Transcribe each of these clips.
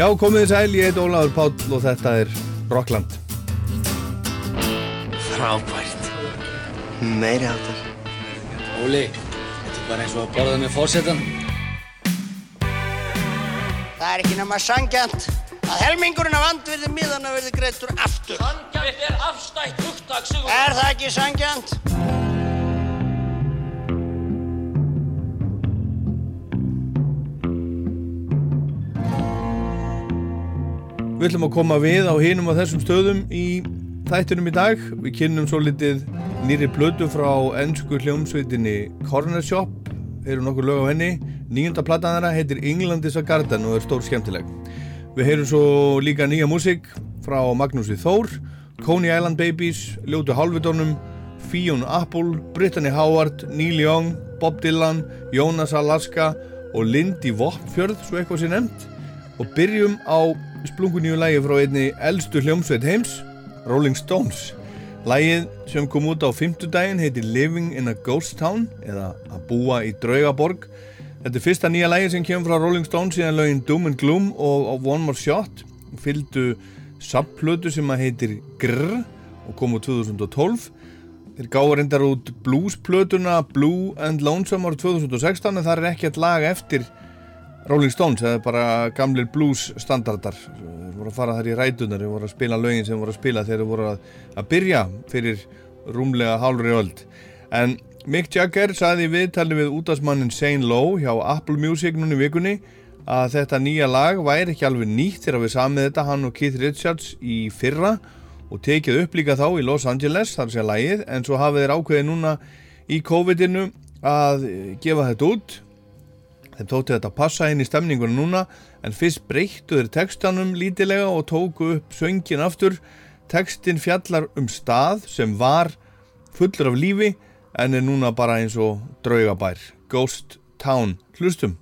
Já, komið þið sæl, ég heit Óláður Páll og þetta er Rockland. Frábært. Meiri áttar. Óli, þetta er bara eins og að borða með fórsetan. Það er ekki nema sangjant að helmingurinn af andvirði miðana verði greittur aftur. Sangjant er afstætt hugtak, Sigur. Er það ekki sangjant? Við ætlum að koma við á hinum á þessum stöðum í þættunum í dag. Við kynnum svo litið nýri blödu frá ennsku hljómsveitinni Corner Shop. Heyrum nokkur lög á henni. Nýjunda platan þeirra heitir England is a Garden og er stór skemmtileg. Við heyrum svo líka nýja músík frá Magnúsi Þór, Coney Island Babies, Ljótu Halvidónum, Fionn Apple, Brittany Howard, Neil Young, Bob Dylan, Jonas Alaska og Lindy Vopfjörð, svo eitthvað sé nefnt. Og byrjum á splunguníu lægi frá einni eldstu hljómsveit heims, Rolling Stones. Lægið sem kom út á fymtudaginn heitir Living in a Ghost Town eða Að búa í draugaborg. Þetta er fyrsta nýja lægi sem kemur frá Rolling Stones síðan lögin Doom and Gloom og One More Shot. Fylgdu subplötu sem að heitir Grrr og kom úr 2012. Þeir gáði reyndar út bluesplötuna Blue and Lonesome árið 2016 en það er ekkert lag eftir Rolling Stones, það er bara gamlir blues standardar. Þeir voru að fara þar í rætunar, þeir voru að spila lögin sem voru að spila þeir voru að, að byrja fyrir rúmlega hálfri öld. En Mick Jagger saði viðtali við útastmannin Shane Lowe hjá Apple Music núni vikunni að þetta nýja lag væri ekki alveg nýtt þegar við samið þetta hann og Keith Richards í fyrra og tekið upp líka þá í Los Angeles þar sé lagið en svo hafið þeir ákveðið núna í COVID-inu að gefa þetta út Þeim tóti þetta passa inn í stemningunum núna en fyrst breyttu þeir textanum lítilega og tóku upp söngin aftur. Textin fjallar um stað sem var fullur af lífi en er núna bara eins og draugabær. Ghost Town. Hlustum.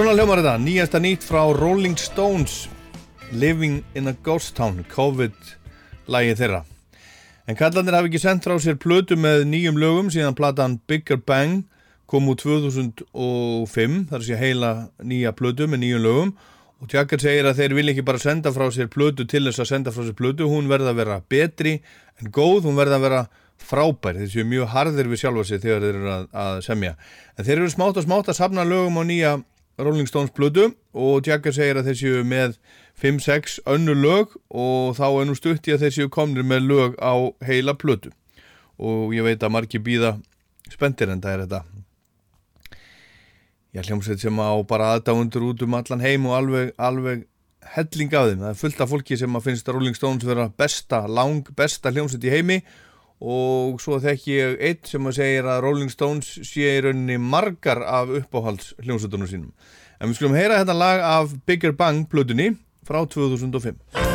Svona hljómar þetta, nýjasta nýtt frá Rolling Stones Living in a Ghost Town COVID-lægi þeirra. En kallandir hafi ekki sendt frá sér plötu með nýjum lögum síðan platan Bigger Bang kom úr 2005 þar sé heila nýja plötu með nýjum lögum. Og Tjakkar segir að þeir vil ekki bara senda frá sér plötu til þess að senda frá sér plötu. Hún verða að vera betri en góð, hún verða að vera frábær, þeir séu mjög harðir við sjálfa sig þegar þeir eru að, að semja. En þeir eru smátt og smátt að safna lögum á nýja Rolling Stones plötu og Jagger segir að séu með 5-6 önnu lög og þá er nú stutt í að séu komnir með lög á heila plötu. Og ég veit að margir býða spendir en það er þetta. Ég hljómsveit sem á bara aðdáundur út um allan heim og alveg, alveg helling af þeim, það er fullt af fólki sem að finnst að Rolling Stones vera besta, lang besta hljómsveit í heimi og svo þekki ég eitt sem að segir að Rolling Stones sé í rauninni margar af uppáhalds hljómsveitunum sínum. En við skulum heyra þetta lag af Bigger Bang plötunni frá 2005.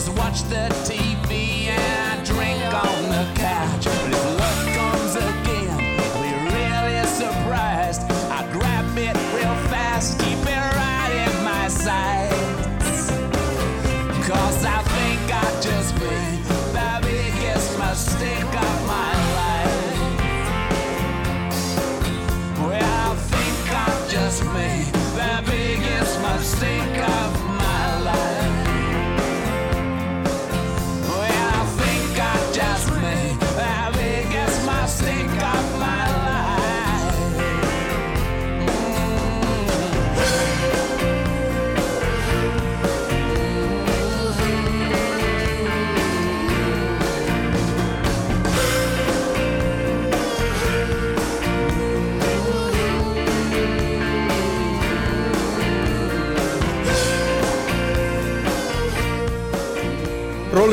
Just watch the TV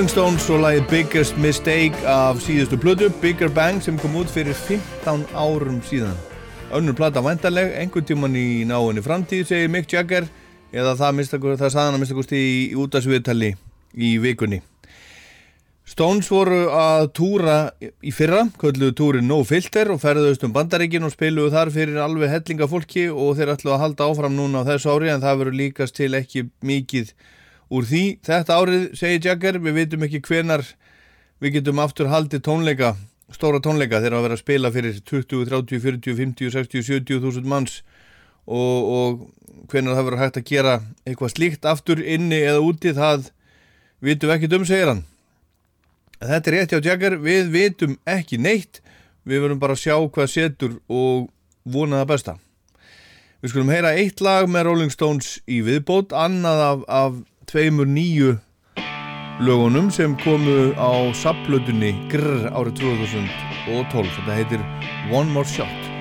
Rolling Stones og lagið Biggest Mistake af síðustu plödu Bigger Bang sem kom út fyrir 15 árum síðan. Önnur plata vantarleg, einhvern tíman í náinni framtíð segir Mick Jagger eða það, það saðan að mistakusti í, í útastviðtali í vikunni. Stones voru að túra í fyrra, kölluðu túrin No Filter og ferðuðust um bandaríkin og spiluðu þar fyrir alveg hellinga fólki og þeir ætlu að halda áfram núna á þessu ári en það verður líkast til ekki mikið úr því þetta árið, segir Jagger, við veitum ekki hvenar við getum aftur haldið tónleika, stóra tónleika þegar að vera að spila fyrir 20, 30, 40, 50, 60, 70 þúsund manns og, og hvenar það verður hægt að gera eitthvað slíkt aftur inni eða úti, það vitum ekki um, segir hann. Þetta er rétt hjá Jagger, við vitum ekki neitt, við verðum bara að sjá hvað setur og vona það besta. Við skulum heyra eitt lag með Rolling Stones í viðbót, annað af, af tveimur nýju lögunum sem komu á sapplötunni Grrr árið 2012 þetta heitir One More Shot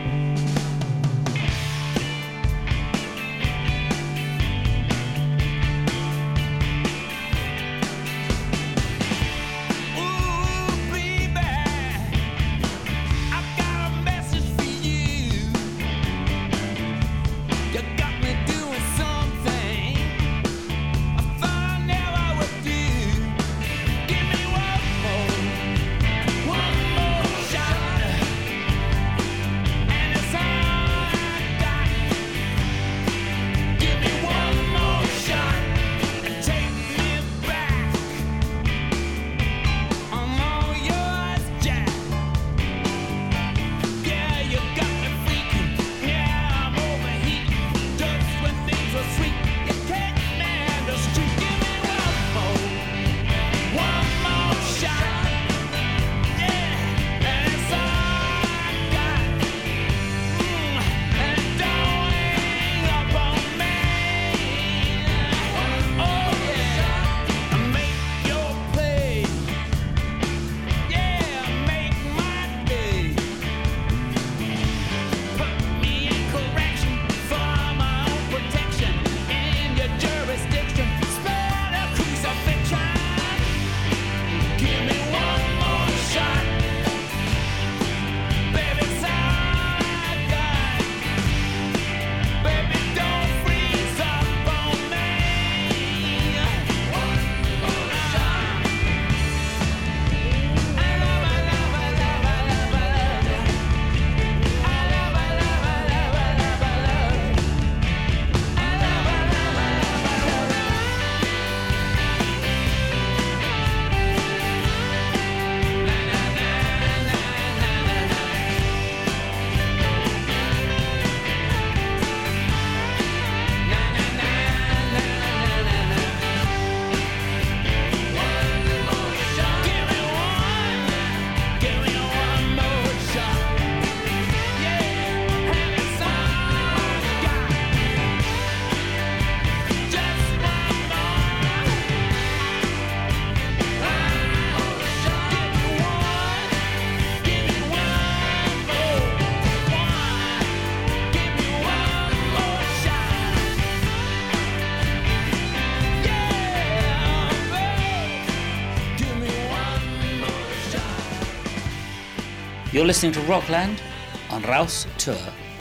You're listening to Rockland on Rouse Tour.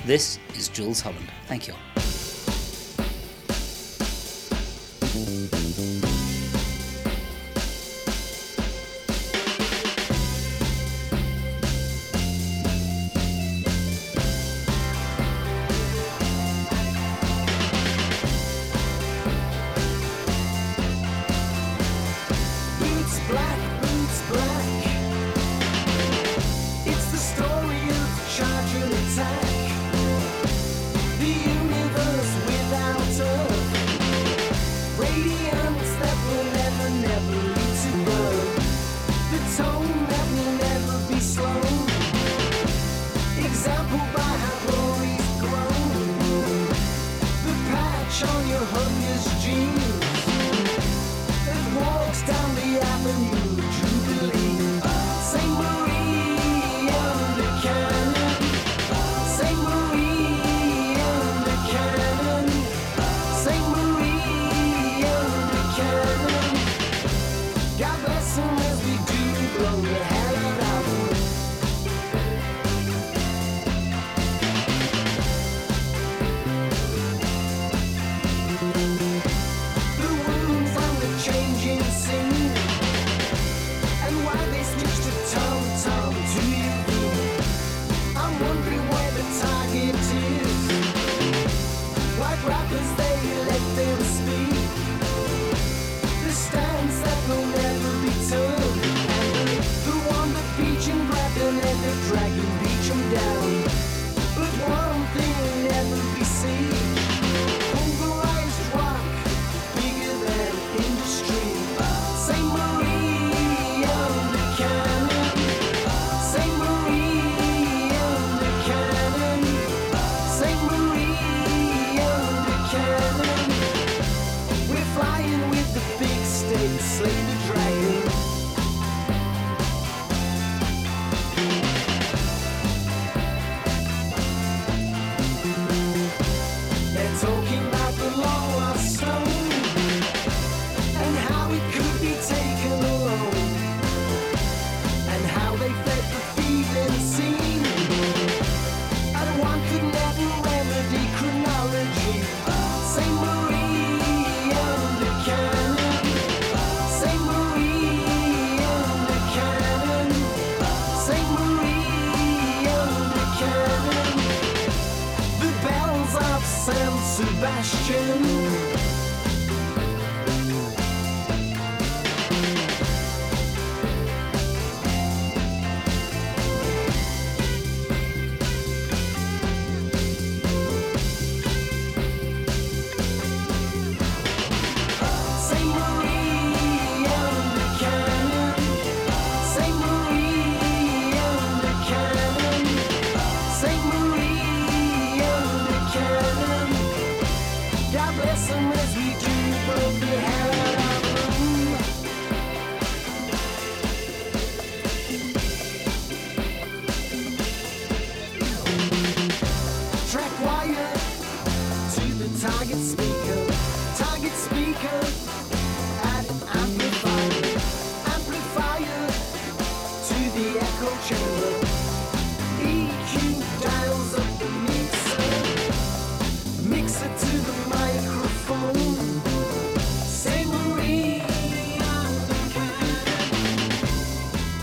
This is Jules Holland. Thank you.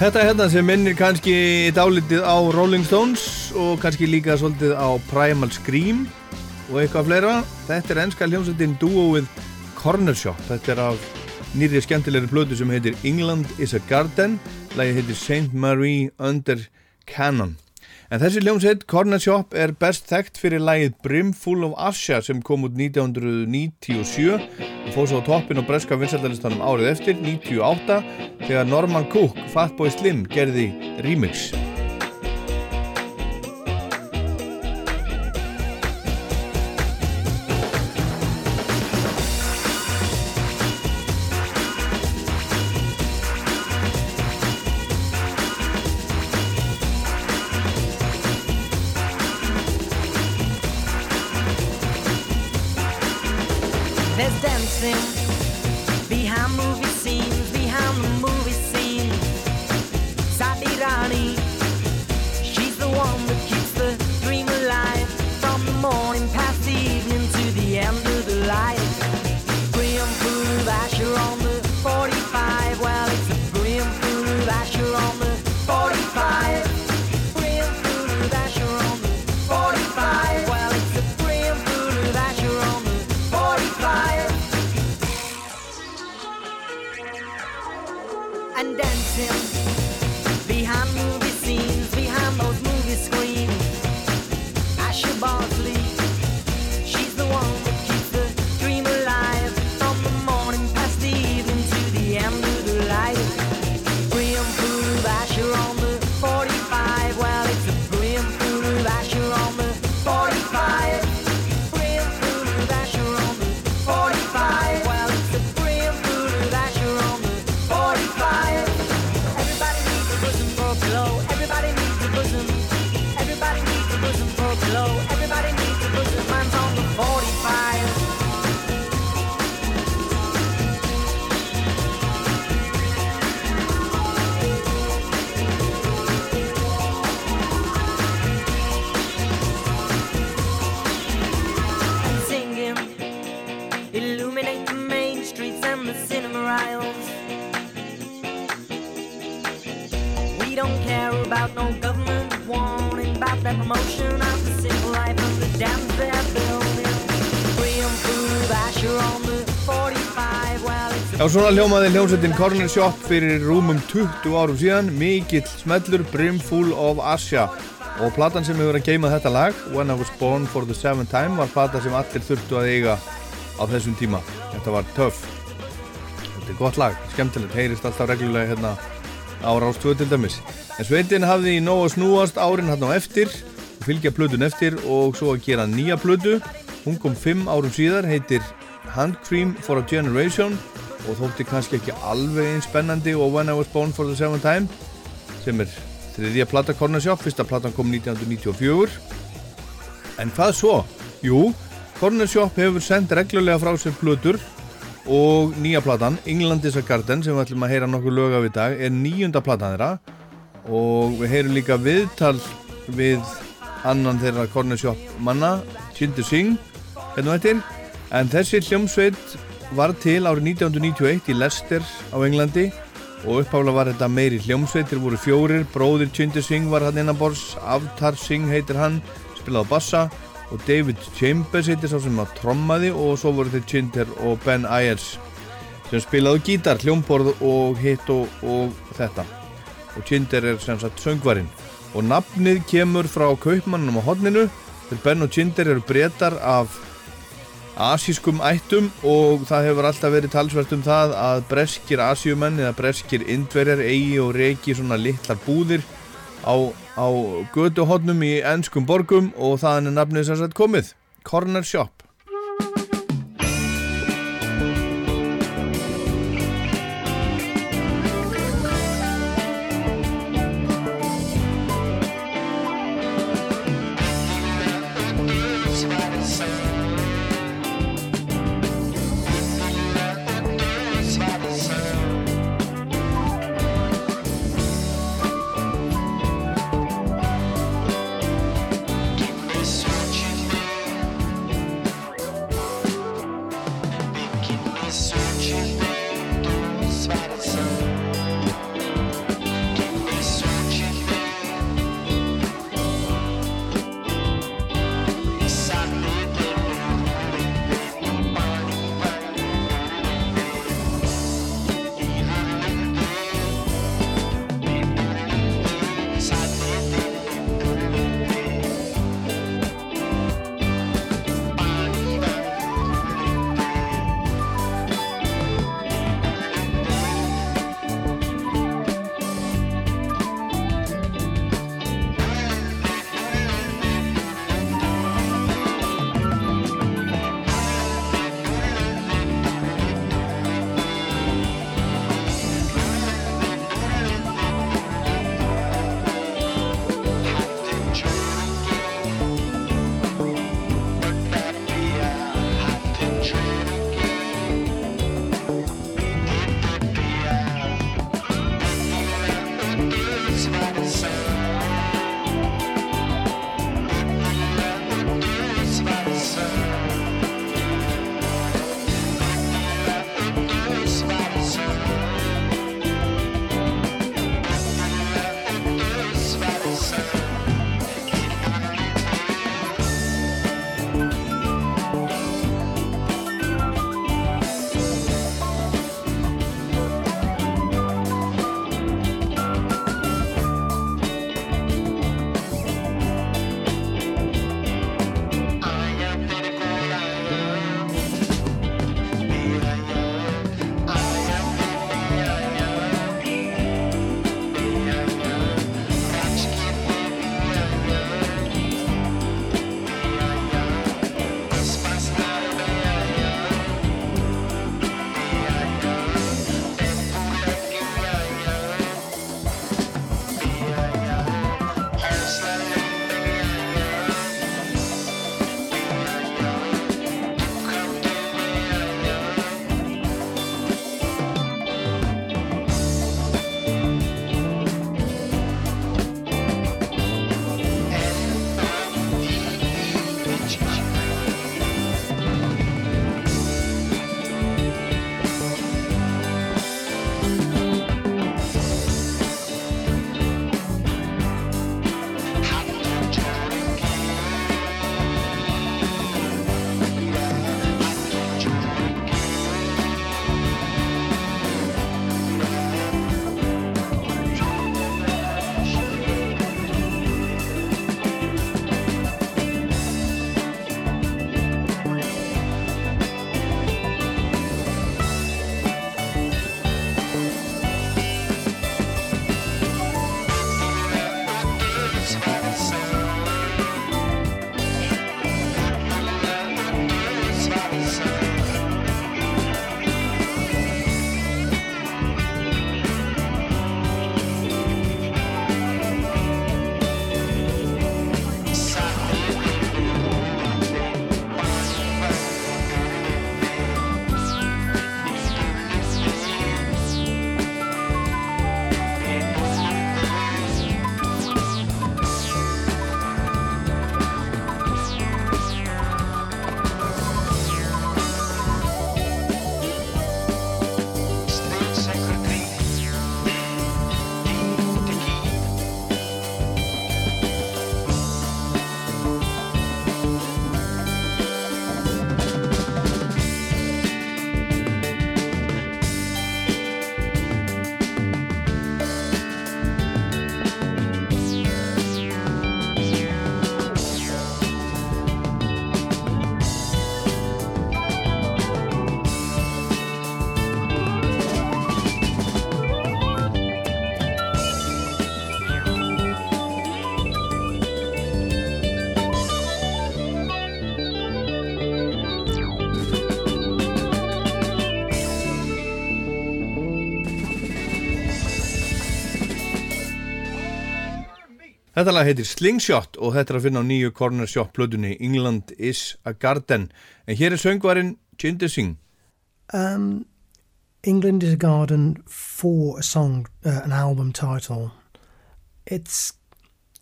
Þetta hérna sem minnir kannski dálítið á Rolling Stones og kannski líka svolítið á Primal Scream og eitthvað fleira. Þetta er ennska hljómsveitin Duoið Corner Shop. Þetta er af nýri skemmtilegri plötu sem heitir England is a Garden. Lagi heitir St. Marie Under Cannon. En þessi hljómsveit Corner Shop er best þekkt fyrir lagið Brimful of Asha sem kom út 1997 og fóð svo á toppin á breska vinsældalistanum árið eftir, 98, þegar Norman Cook, Fatboy Slim, gerði remix. Svona hljómaði hljómsveitin Corner Shop fyrir rúmum 20 árum síðan, mikill smellur Brimful of Asha og platan sem hefur að geima þetta lag, When I Was Born for the Seventh Time, var plata sem allir þurftu að eiga á þessum tíma. Þetta var töff. Þetta er gott lag, skemmtilegt, heyrist alltaf reglulega hérna á Rástvöð til dæmis. En sveitin hafði í nóg að snúast árin hérna á eftir, fylgja plötun eftir og svo að gera nýja plötu. Hún kom fimm árum síðar, heitir Hand Cream for a Generation og þótti kannski ekki alveg eins spennandi og When I Was Born for the Seventh Time sem er þriðja plata Corner Shop, fyrsta platan kom 1994 en hvað svo? Jú, Shop hefur sendt reglulega frá sér plötur og nýja platan England is a Garden sem við ætlum að heyra nokkuð lög af í dag er nýjunda platan þeirra. Og við heyrum líka viðtal við annan þeirra Shop manna Chindu Singh hérna á eftir. En þessi hljómsveit var til árið 1991 í Leicester á Englandi og uppháfla var þetta meiri hljómsveitir voru fjórir, bróðir Chindu Singh var hann innanbors Avtar Singh heitir hann spilaði á bassa og David Chambers heitir sá sem að trommaði og svo voru þeir Chinder og Ben Ayers sem spilaðu gítar, hljómborð og hitt og, og þetta. Og Chinder er sem sagt söngvarinn. Og nafnið kemur frá kaupmannum á hodninu þegar Ben og Chinder eru breytar af asískum ættum og það hefur alltaf verið talsvert um það að breskir asíumenn eða breskir indverjar eigi og reki svona litlar búðir á, á göduhotnum í ennskum borgum og þaðan er nafnið sagt komið. Corner Shop Þetta lag heitir Slingshot og þetta er að finna á nýju Corner Shop plötunni England is a Garden. En hér er söngvarinn Jinder Singh. Um, England is a Garden for a song, uh, an album title. It's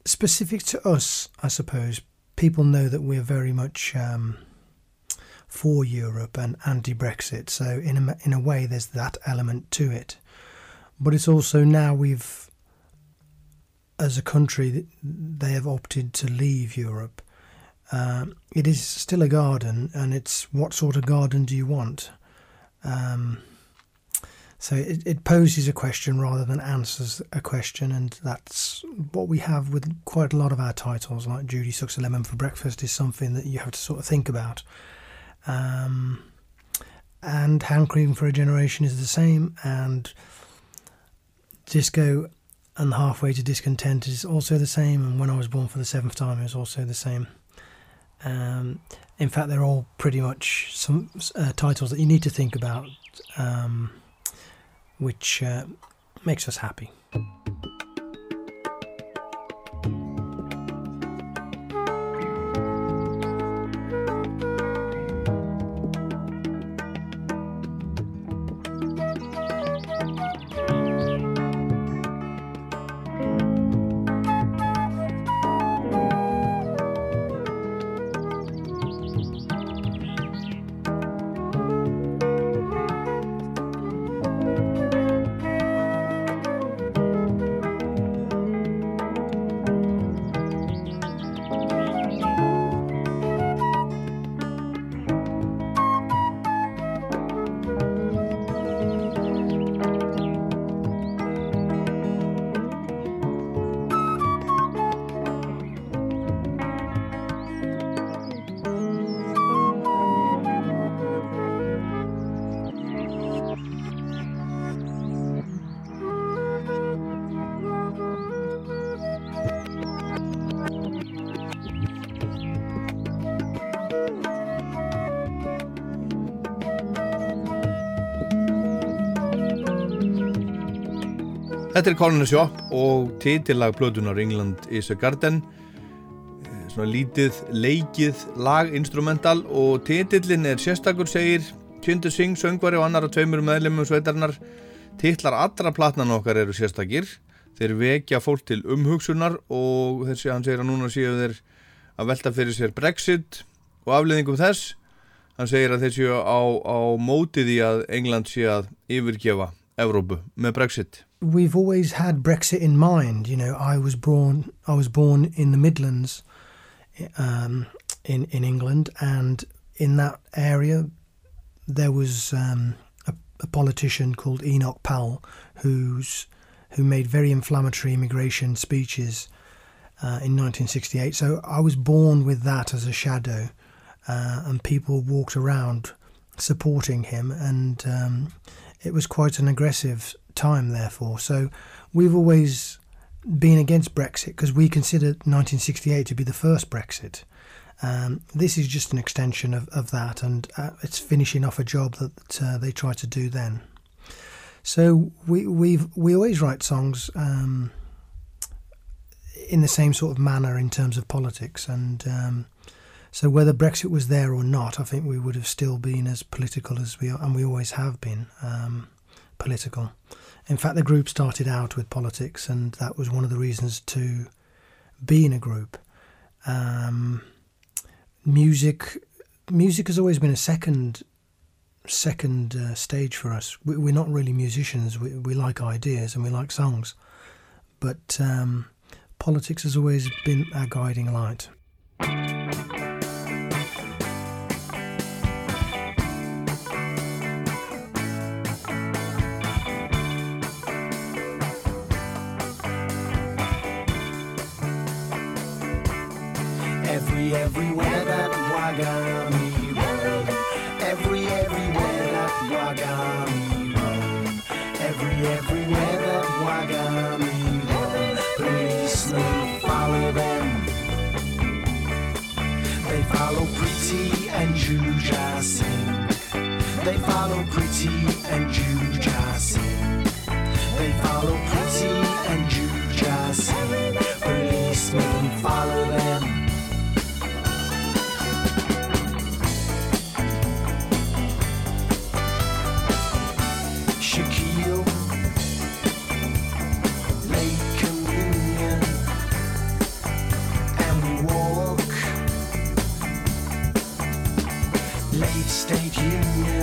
specific to us, I suppose. People know that we're very much um, for Europe and anti-Brexit, so in a, in a way, there's that element to it. But it's also now we've, as a country, they have opted to leave Europe. Um, it is still a garden, and it's what sort of garden do you want? Um, so it, it poses a question rather than answers a question, and that's what we have with quite a lot of our titles, like Judy Sucks a Lemon for Breakfast, is something that you have to sort of think about. Um, and Hand Cream for a Generation is the same, and Disco and Halfway to Discontent is also the same, and When I Was Born for the Seventh Time is also the same. Um, in fact, they're all pretty much some uh, titles that you need to think about. Um, which uh, makes us happy. Þetta er Corner Shop og titillag plötunar England is a Garden. Eh, svona lítið leikið laginstrumental og titillin er sérstakur segir Jinder Singh, söngvari og annar af tveimur meðlemmum sveitarnar titlar allra platnan okkar eru sérstakir. Þeir vekja fólk til umhugsunar og þessi hann segir að núna séu þeir að velta fyrir sér Brexit og afleðingum þess. Hann segir að þeir séu á, á mótið í að England séu að yfirgefa Með Brexit we've always had Brexit in mind. You know, I was born I was born in the Midlands, um, in in England, and in that area there was um, a, a, politician called Enoch Powell who's who made very inflammatory immigration speeches uh, in 1968. So I was born with that as a shadow, uh, and people walked around supporting him, and um, it was quite an aggressive time, therefore. So we've always been against Brexit because we consider 1968 to be the first Brexit. Um, this is just an extension of, of that, and uh, it's finishing off a job that uh, they tried to do then. So we we we always write songs um, in the same sort of manner in terms of politics, and um, so whether Brexit was there or not, I think we would have still been as political as we are, and we always have been um, political. In fact, the group started out with politics, and that was one of the reasons to be in a group. Um, music, music has always been a second, second uh, stage for us. We, are not really musicians. We, we like ideas and we like songs, but um, politics has always been our guiding light. Everywhere that Wagami roam. Every, everywhere that Wagami roam. Every, everywhere that Wagami roam. Policemen follow them. They follow Pretty and Juja Singh. They follow Pretty and Juja you.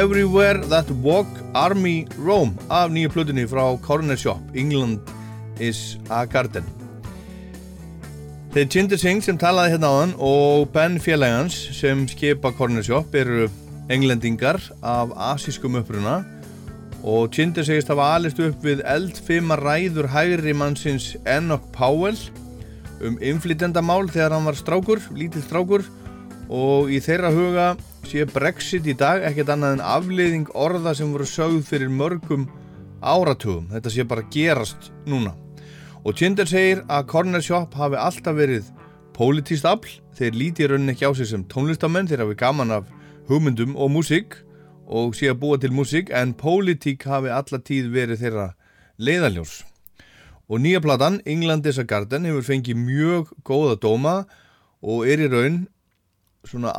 Everywhere That Walk Army Roam af nýju plötunni frá Corner Shop England is a Garden. Þeir Jinder Singh sem talaði hérna áðan og Ben félagans sem skipa Corner Shop eru englendingar af asískum uppruna og Jinder segist hafa alist upp við eldfima ræður hægri mannsins Enoch Powell um innflytjandamál þegar hann var strákur, lítill strákur og í þeirra huga sé Brexit í dag ekkert annað en afleiðing orða sem voru sögð fyrir mörgum áratugum. Þetta sé bara gerast núna. Og Tinder segir að Corner Shop hafi alltaf verið pólitíst afl, þeir líti í rauninni ekki á sig sem tónlistamenn, þeir hafi gaman af hugmyndum og músík og sé að búa til músík, en pólitík hafi alla tíð verið þeirra leiðaljós. Og nýja platan, England is a Garden, hefur fengið mjög góða dóma og er í raun svona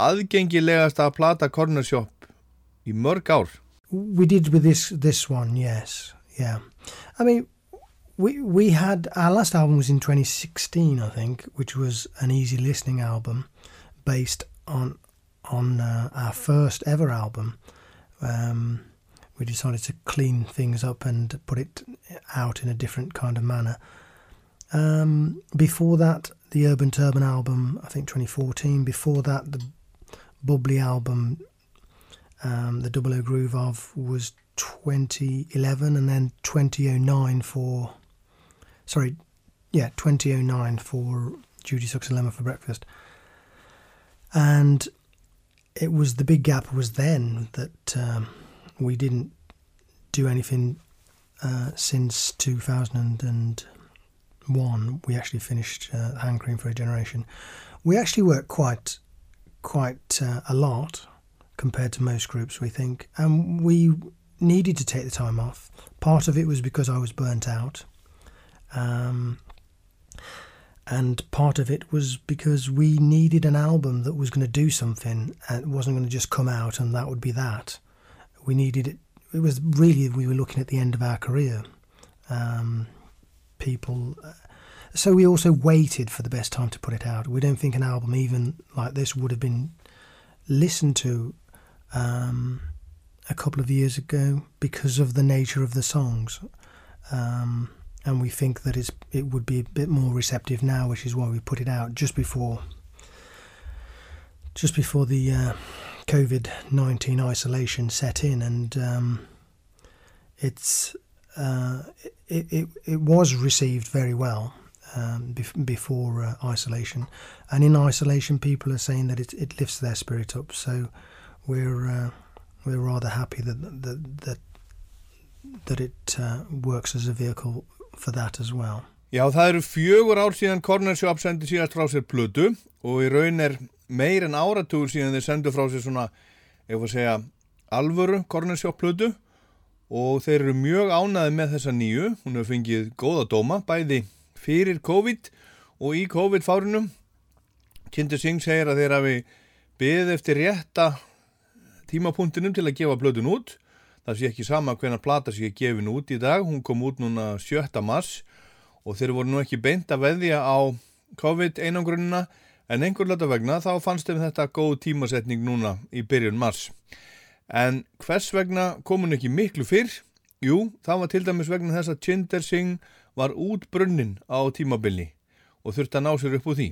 í mörg ár. We did with this this one, yes, yeah. I mean, we we had our last album was in 2016, I think, which was an easy listening album based on on uh, our first ever album. Um, we decided to clean things up and put it out in a different kind of manner. Um, before that, the Urban Turban album, I think 2014. Before that, the Bubbly album, um, the Double O Groove of, was 2011, and then 2009 for, sorry, yeah, 2009 for Judy Sucks a Lemon for Breakfast. And it was the big gap was then that um, we didn't do anything uh, since 2001. We actually finished uh, Hankering for a Generation. We actually worked quite, quite uh, a lot compared to most groups, we think, and we needed to take the time off. Part of it was because I was burnt out. Um, and part of it was because we needed an album that was going to do something and wasn't going to just come out and that would be that. We needed it. It was really we were looking at the end of our career. Um, people, so we also waited for the best time to put it out. We don't think an album even like this would have been listened to um, a couple of years ago because of the nature of the songs. Um, and we think that it's it would be a bit more receptive now, which is why we put it out just before just before the uh, COVID nineteen isolation set in, and um, it's uh, it, it it was received very well um, bef- before uh, isolation, and in isolation, people are saying that it it lifts their spirit up. So we're uh, we're rather happy that that that that it uh, works as a vehicle for that as well. Já, það eru fjögur ár síðan Corner Shop sendi síðast frá sér plödu og í raun er meir en áratugur síðan þeir sendu frá sér svona, ef að segja, alvöru Corner Shop plödu og þeir eru mjög ánaði með þessa nýju. Hún hefur fengið góða dóma, bæði fyrir COVID og í COVID-fárunum. Kinder Singh segir að þeir hafi byggð eftir rétta tímapunktinum til að gefa plötun út. Það sé ekki sama hvenar plata sé gefin út í dag. Hún kom út núna 7. mars og þeir voru nú ekki beint að veðja á COVID-einangrunina en einhver leta vegna þá fannst þeim þetta góð tímasetning núna í byrjun mars. En hvers vegna kom hún ekki miklu fyrr? Jú, það var til dæmis vegna þess að Chinder Singh var út brunnin á tímabilli og þurfti að ná sér upp úr því.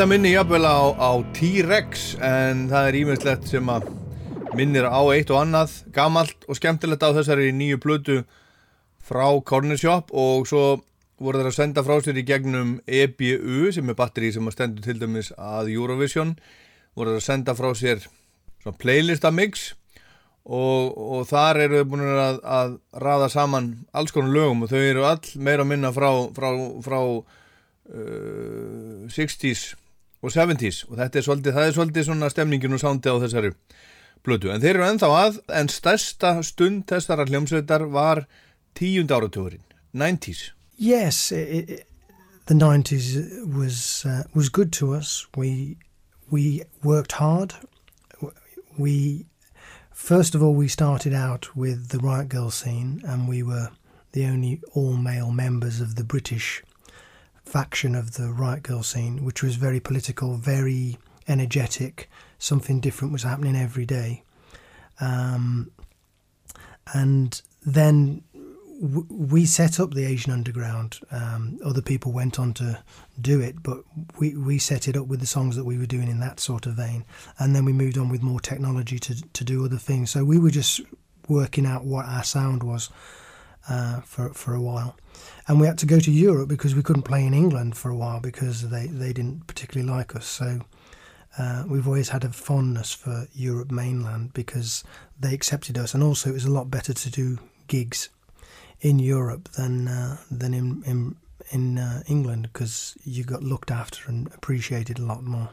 Þetta minnir jafnvel á, á T-Rex en það er ímestlegt sem að minnir á eitt og annað. Gamalt og skemmtilegt á þessari nýju plötu frá Corner Shop og svo voru þeir að senda frá sér í gegnum EBU sem er batteri sem að stendur til dæmis að Eurovision voru þeir að senda frá sér svona playlista mix og, og þar eru þau búin að, að raða saman alls konar lögum og þau eru all meira að minna frá, frá, frá uh, 60s og 70s og þetta er svolítið, það er svolítið svona stemningin og sándi á þessari blötu en þeir eru ennþá að en stærsta stund þessara hljómsveitar var tíund áratugurinn 90s Yes, it, it, the nineties was uh, was good to us. We we worked hard. We first of all we started out with the Riot Girl scene, and we were the only all male members of the British faction of the Riot Girl scene, which was very political, very energetic. Something different was happening every day, um, and then w- we set up the Asian Underground. Um, other people went on to do it, but we, we set it up with the songs that we were doing in that sort of vein. And then we moved on with more technology to, to do other things. So we were just working out what our sound was uh, for, for a while. And we had to go to Europe because we couldn't play in England for a while because they, they didn't particularly like us. So uh, we've always had a fondness for Europe mainland because they accepted us. And also, it was a lot better to do gigs in Europe than uh, than in in in uh, England because you got looked after and appreciated a lot more.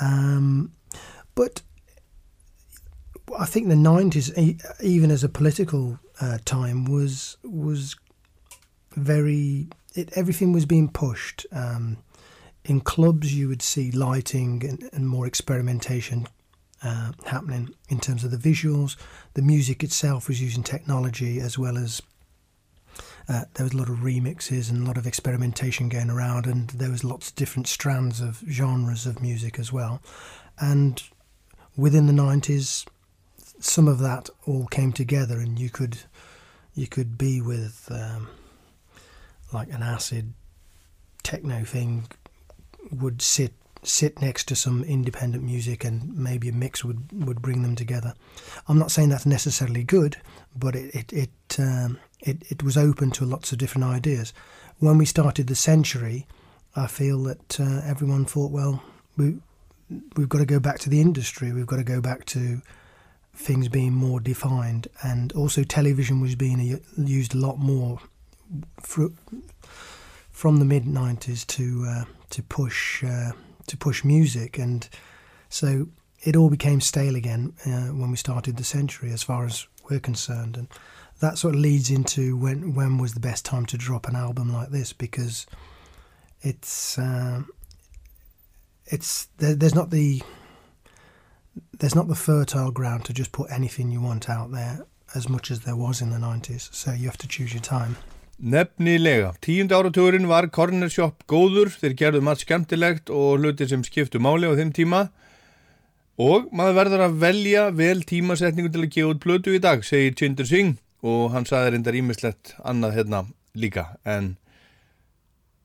Um, but I think the nineties, even as a political uh, time, was was very. It, everything was being pushed. Um, in clubs, you would see lighting and, and more experimentation uh, happening in terms of the visuals. The music itself was using technology as well as uh, there was a lot of remixes and a lot of experimentation going around, and there was lots of different strands of genres of music as well. And within the nineties, some of that all came together, and you could you could be with um, like an acid techno thing would sit sit next to some independent music and maybe a mix would, would bring them together. I'm not saying that's necessarily good, but it it it, um, it it was open to lots of different ideas. When we started the century, I feel that uh, everyone thought, well, we we've got to go back to the industry. We've got to go back to things being more defined, and also television was being used a lot more from the mid '90s to uh, to push uh, to push music, and so it all became stale again uh, when we started the century, as far as we're concerned, and that sort of leads into when when was the best time to drop an album like this because it's um, it's there, there's not the there's not the fertile ground to just put anything you want out there as much as there was in the 90s so you have to choose your time. Nefnilega, tíund áratugurinn var Corner Shop góður, þeir gerðu margt skemmtilegt og hluti sem skiptu máli á þeim tíma. Og maður verður að velja vel tímasetningu til að gefa út plötu í dag, segir Chinder Singh og hann saði reyndar ímislegt annað hérna líka. En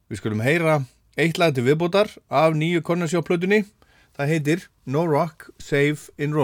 við skulum heyra eitt lag til viðbótar af nýju Corner Shop plötunni, það heitir No Rock, Save in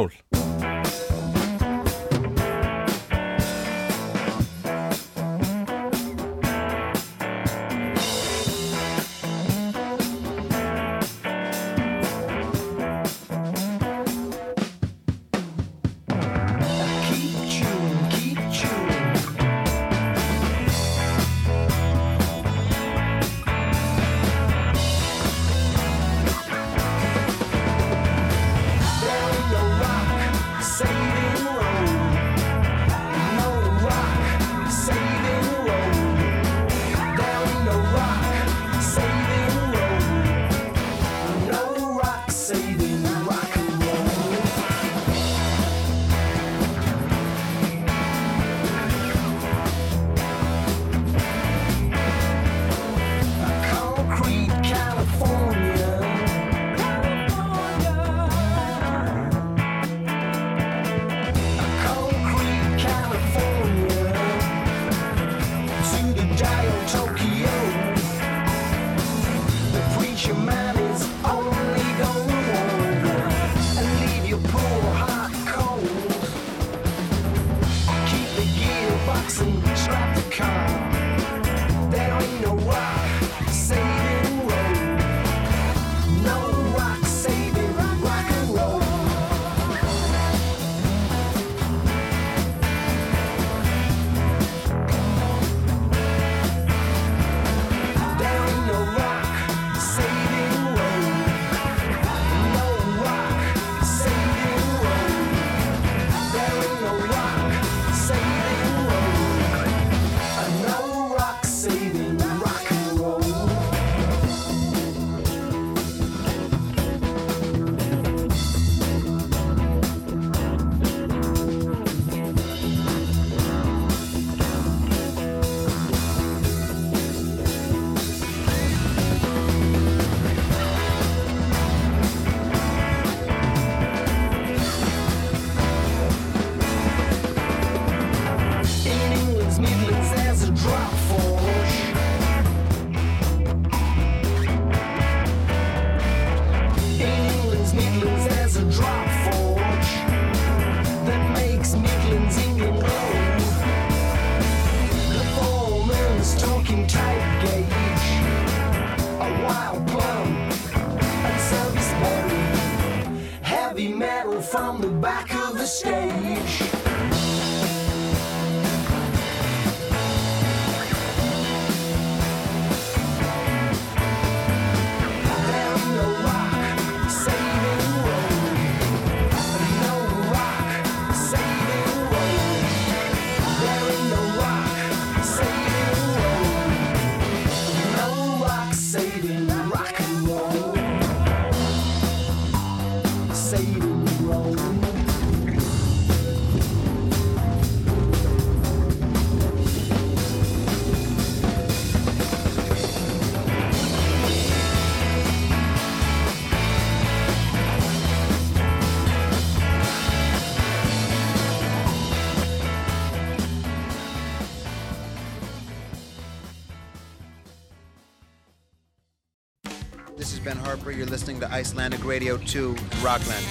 listening to Icelandic Radio 2 Rockland.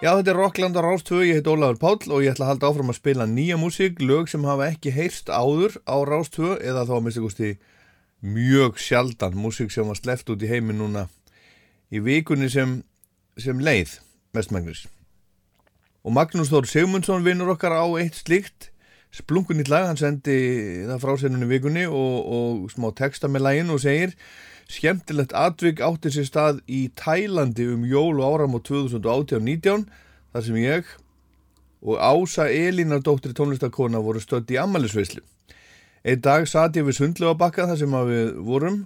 Já, þetta er Rockland á Rástvö, ég heit Ólafur Páll og ég ætla að halda áfram að spila nýja músík, lög sem hafa ekki heyrst áður á Rástvö eða þá að mista gústi mjög sjaldan músík sem var sleppt út í heiminn núna í vikunni sem, sem leið mestmægnis. Og Magnús Þór Sigmundsson vinnur okkar á eitt slíkt, splungun í lag, hann sendi það frá sérnunni vikunni og, og smá texta með laginn og segir Skemmtilegt atvik átti sér stað í Tælandi um jól og áram á 2018-19 þar sem ég og Ása Elínardóttir tónlistakona voru stödd í ammælisveislu. Einn dag satt ég við sundlega bakka þar sem við vorum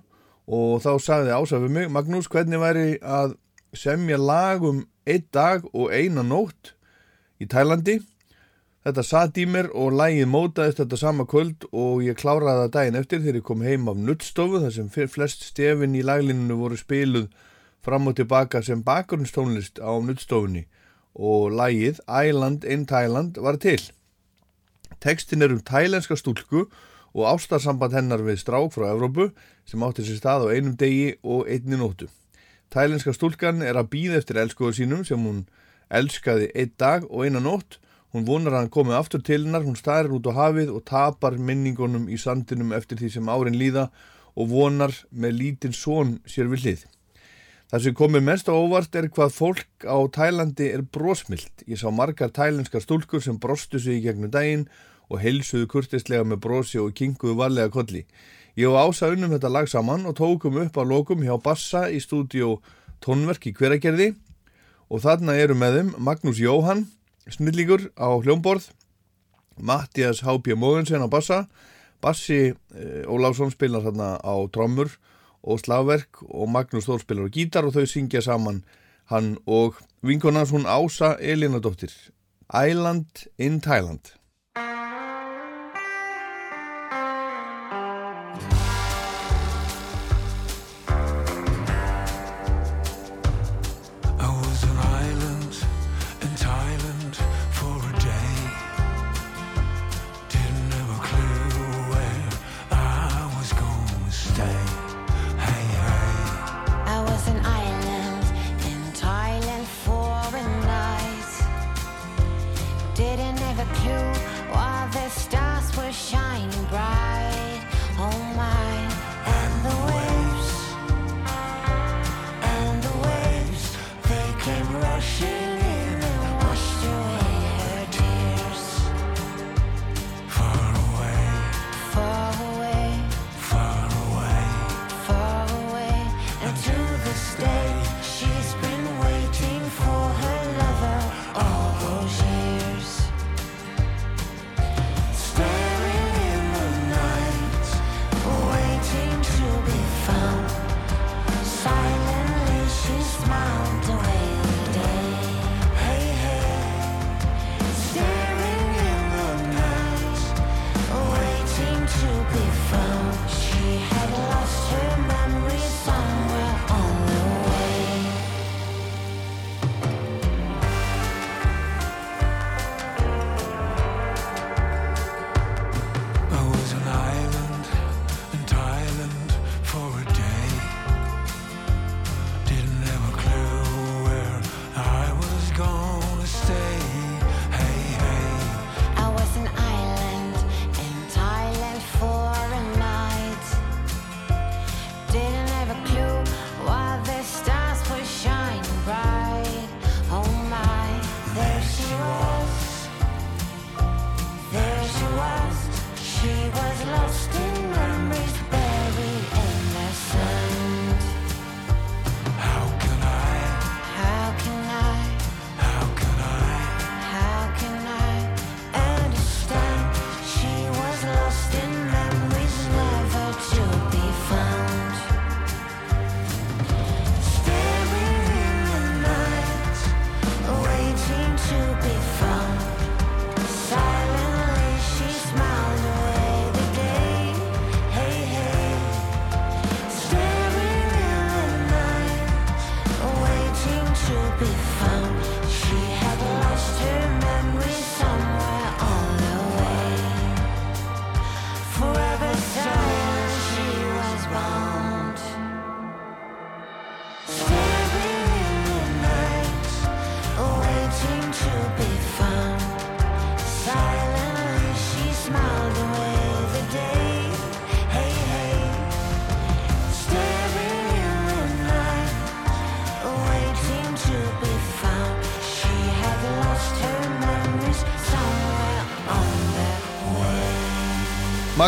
og þá sagði Ása við mig Magnús hvernig væri að semja lag um einn dag og eina nótt í Tælandi Þetta satt í mér og lægið mótaðist þetta sama kvöld og ég kláraði það daginn eftir þegar ég kom heim af nuttstofu þar sem flest stefin í laglinunu voru spiluð fram og tilbaka sem bakgrunnstónlist á nuttstofunni og lægið Island in Thailand var til. Tekstin er um thailenska stúlku og ástarsamband hennar við strák frá Evrópu sem átti sér stað á einum degi og einni nóttu. Thailenska stúlkan er að býða eftir elskuðu sínum sem hún elskaði einn dag og eina nótt Hún vonar að hann komið aftur til hennar, hún starir út á hafið og tapar minningunum í sandinum eftir því sem árin líða og vonar með lítinn són sér við hlið. Það sem komið mest á óvart er hvað fólk á Tælandi er brósmilt. Ég sá margar tælenskar stúlkur sem brostu sig í gegnum daginn og heilsuðu kurtislega með brosi og kinguðu varlega kolli. Ég og Ása unnum þetta lag saman og tókum upp á lokum hjá Bassa í stúdíu Tónverk í hveragerði og þarna eru með þeim Magnús Jóhann snillíkur á hljómborð Mattias H.P. Mógensen á bassa Bassi e, Ólásson spilar þarna á trommur og slagverk og Magnús Þór spilar á gítar og þau syngja saman hann og vinkonans hún Ása Elinadóttir Island in Thailand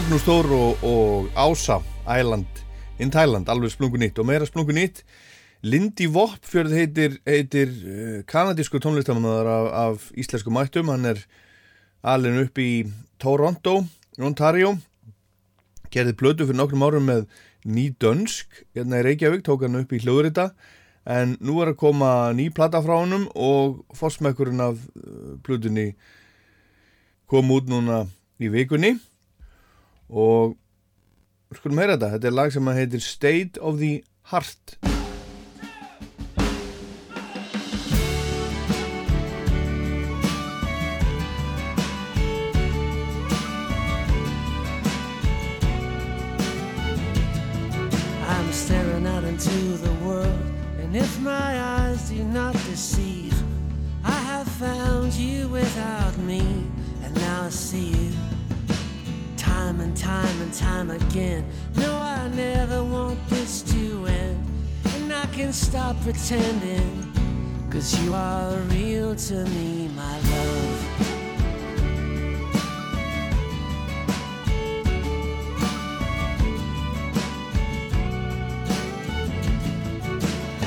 Magnús Þór og, og Ása Island in Thailand, alveg splungu nýtt. Og meira splungu nýtt Lindy Voppfjörð heitir, heitir uh, kanadísku tónlistamannar af, af íslensku mættum, hann er alveg upp í Toronto Ontario. Gerði blödu fyrir nokkrum árum með ný dönsk hérna í Reykjavík, tók hann upp í hljóðrita. En nú er að koma ný plata frá honum og fórsmekkurinn af uh, blödunni kom út núna í vikunni og skulum heyra þetta, þetta er lag sem heitir State of the Heart and time and time again. No, I never want this to end, and I can stop pretending, cause you are real to me, my love.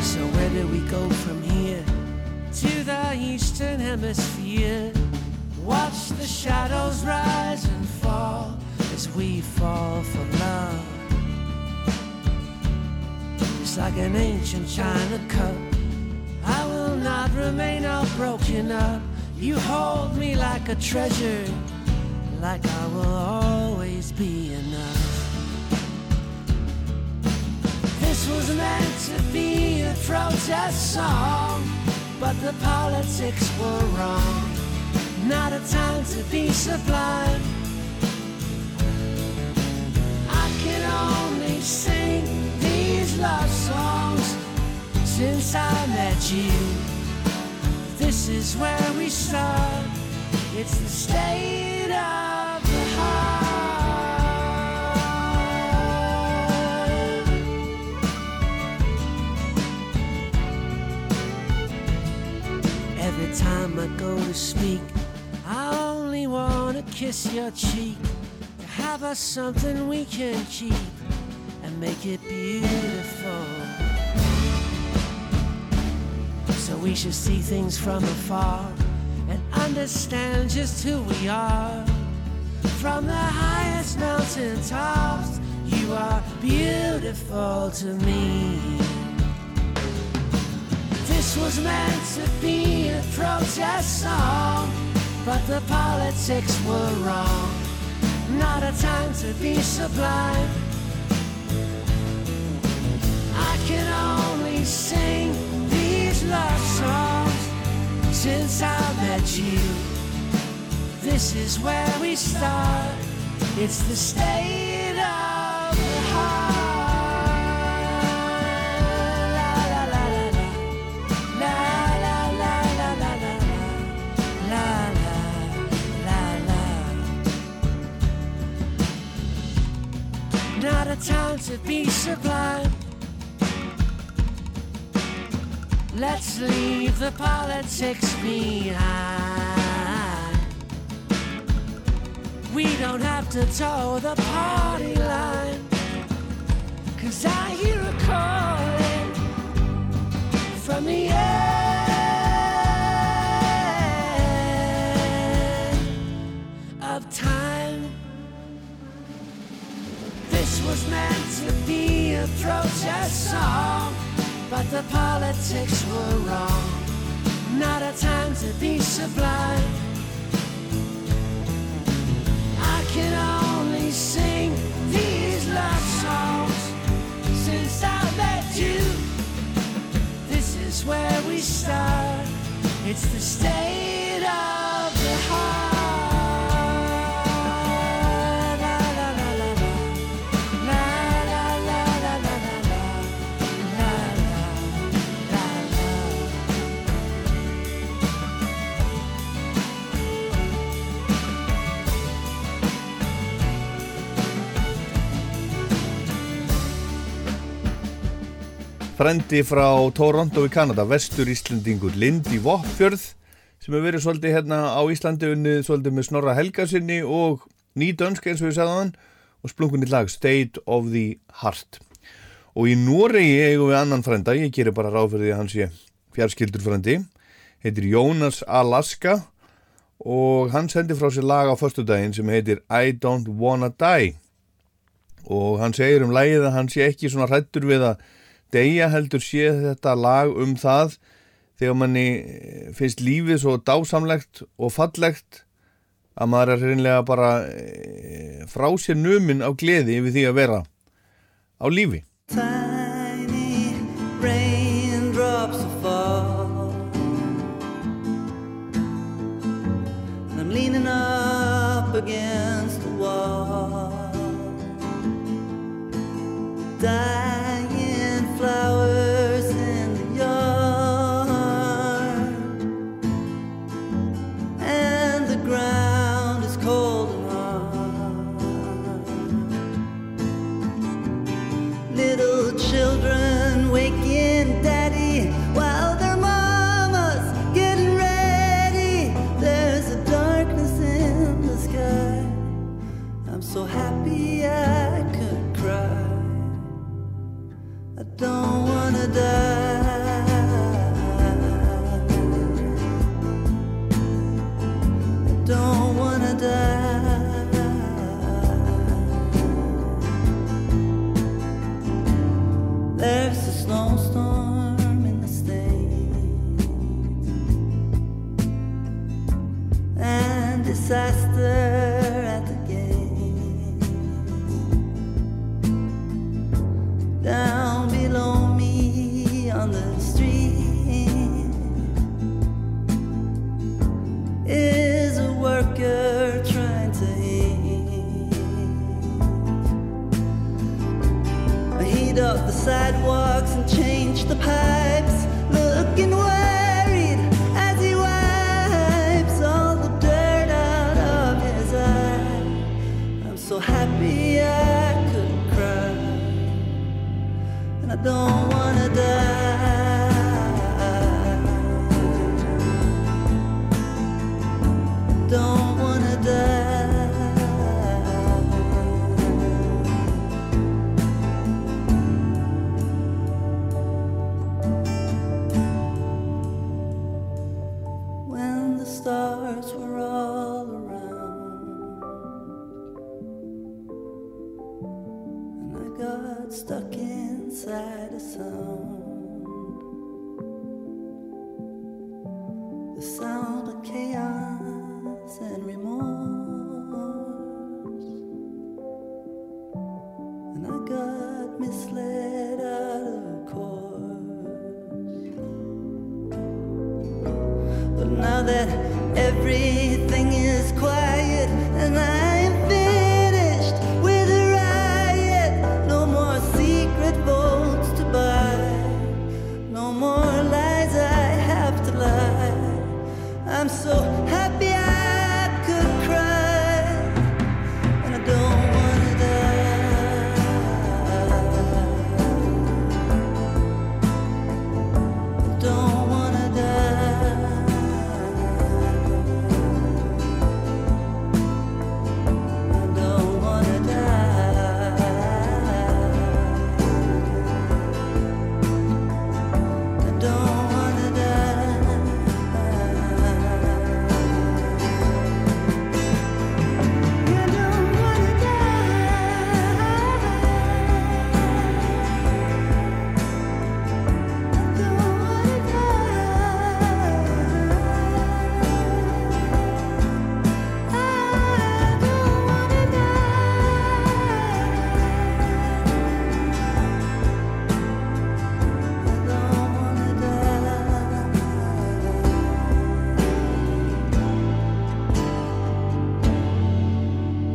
So where do we go from here? To the eastern hemisphere. Watch the shadows rise and fall as we fall for love. It's like an ancient china cup. I will not remain all broken up. You hold me like a treasure, like I will always be enough. This was meant to be a protest song, but the politics were wrong. Not a time to be sublime. I met you. This is where we start. It's the state of the heart. Every time I go to speak, I only wanna kiss your cheek. To have us something we can keep and make it beautiful. We should see things from afar and understand just who we are. From the highest mountain tops, you are beautiful to me. This was meant to be a protest song, but the politics were wrong. Not a time to be sublime. I can only sing love songs since I met you. This is where we start. It's the state of the heart. Not a time to be sublime Let's leave the politics behind. We don't have to toe the party line. Cause I hear a calling from the end of time. This was meant to be a protest song, but the politics were wrong. Not a time to be sublime. I can only sing these love songs since I met you. This is where we start. It's the state of the heart. Frendi frá Toronto í Kanada, vestur Íslandingur Lindy Voppfjörð sem hefur verið svolítið hérna á Íslandi unnið svolítið með Snorra Helgasinni og ný dönsk eins og við sagðum hann og splunkunni lag State of the Heart. Og í Noregi eigum við annan frenda ég gerir bara ráð fyrir því að hann sé fjarskildur frendi heitir Jónas Alaska og hann sendi frá sér lag á förstudaginn sem heitir I Don't Wanna Die. Og hann segir um lagið að hann sé ekki svona hrættur við að deyja heldur sé þetta lag um það þegar manni finnst lífið svo dásamlegt og fallegt að maður er hreinlega bara e, frá sér numin á gleði yfir því að vera á lífi. Tiny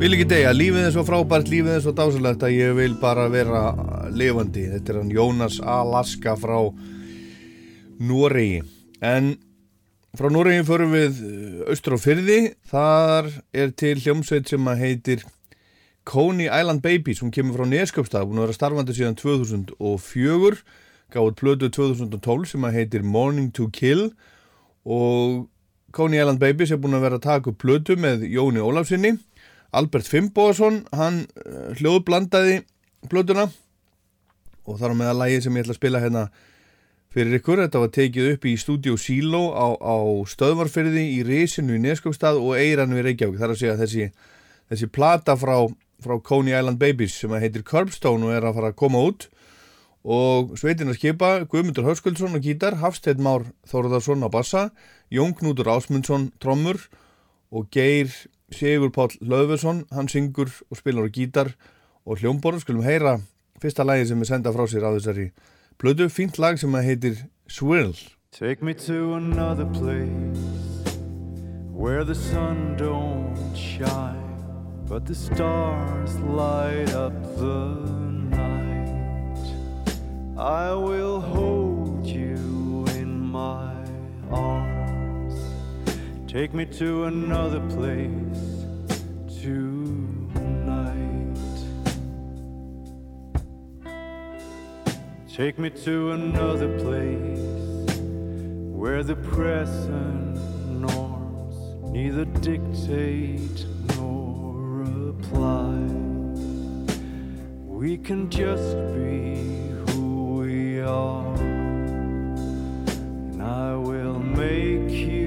Vil ekki degja, lífið er svo frábært, lífið er svo dásalegt að ég vil bara vera lifandi. Þetta er hann Jónas Alaska frá Noregi. En frá Noregi förum við eh, austur á fyrði. Þar er til hljómsveit sem að heitir Coney Island Baby sem kemur frá Neskjöpstað, búin að vera starfandi síðan 2004, gáði plötu 2012 sem að heitir Morning to Kill og Coney Island Baby sem búin að vera að taka upp plötu með Jóni Ólafsinni Albert Fimboðsson, hann uh, hljóðblandaði blötuna og þar á meða lægi sem ég ætla að spila hérna fyrir ykkur. Þetta var tekið upp í stúdíu Silo á, á stöðvarfyrði í Rísinu í Neskópstað og Eiranu í Reykjavík. Það er að segja þessi, þessi plata frá, frá Coney Island Babies sem heitir Curbstone og er að fara að koma út og sveitin að skipa Guðmundur Höskuldsson á gítar, Hafstedt Már Þóruðarsson á bassa, Jón Knútur Ásmundsson trommur og Geir Sigur Páll Löfusson, hann syngur og spilar á gítar og hljómborð, skulum heyra fyrsta lagi sem er senda frá sér á þessari blödu, fínt lag sem heitir Swirl Take me to another place where the sun don't shine, but the stars light up the night. I will hold you in my arms. Take me to another place tonight. Take me to another place where the present norms neither dictate nor apply. We can just be who we are, and I will make you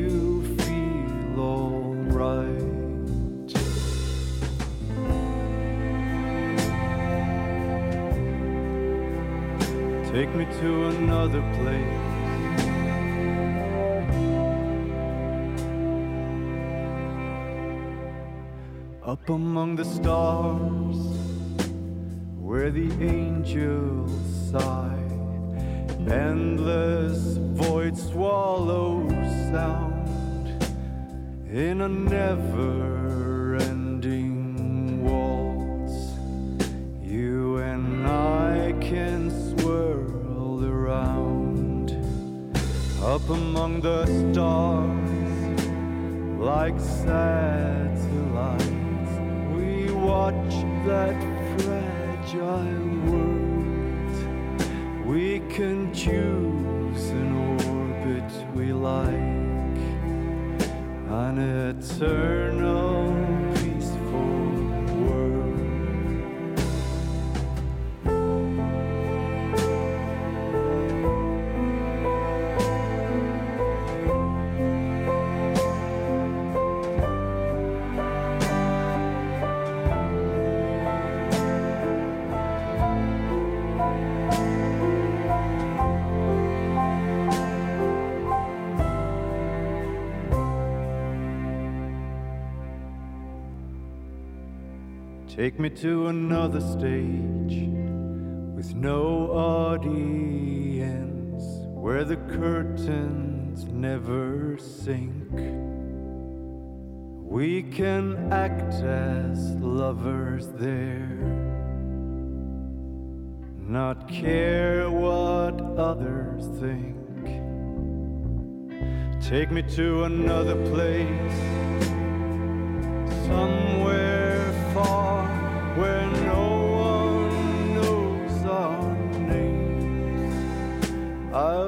Take me to another place. Up among the stars, where the angels sigh, endless void swallow sound in a never up among the stars like satellites. We watch that fragile world. We can choose an orbit we like, an eternal Take me to another stage with no audience where the curtains never sink. We can act as lovers there, not care what others think. Take me to another place somewhere far where no one knows our names. I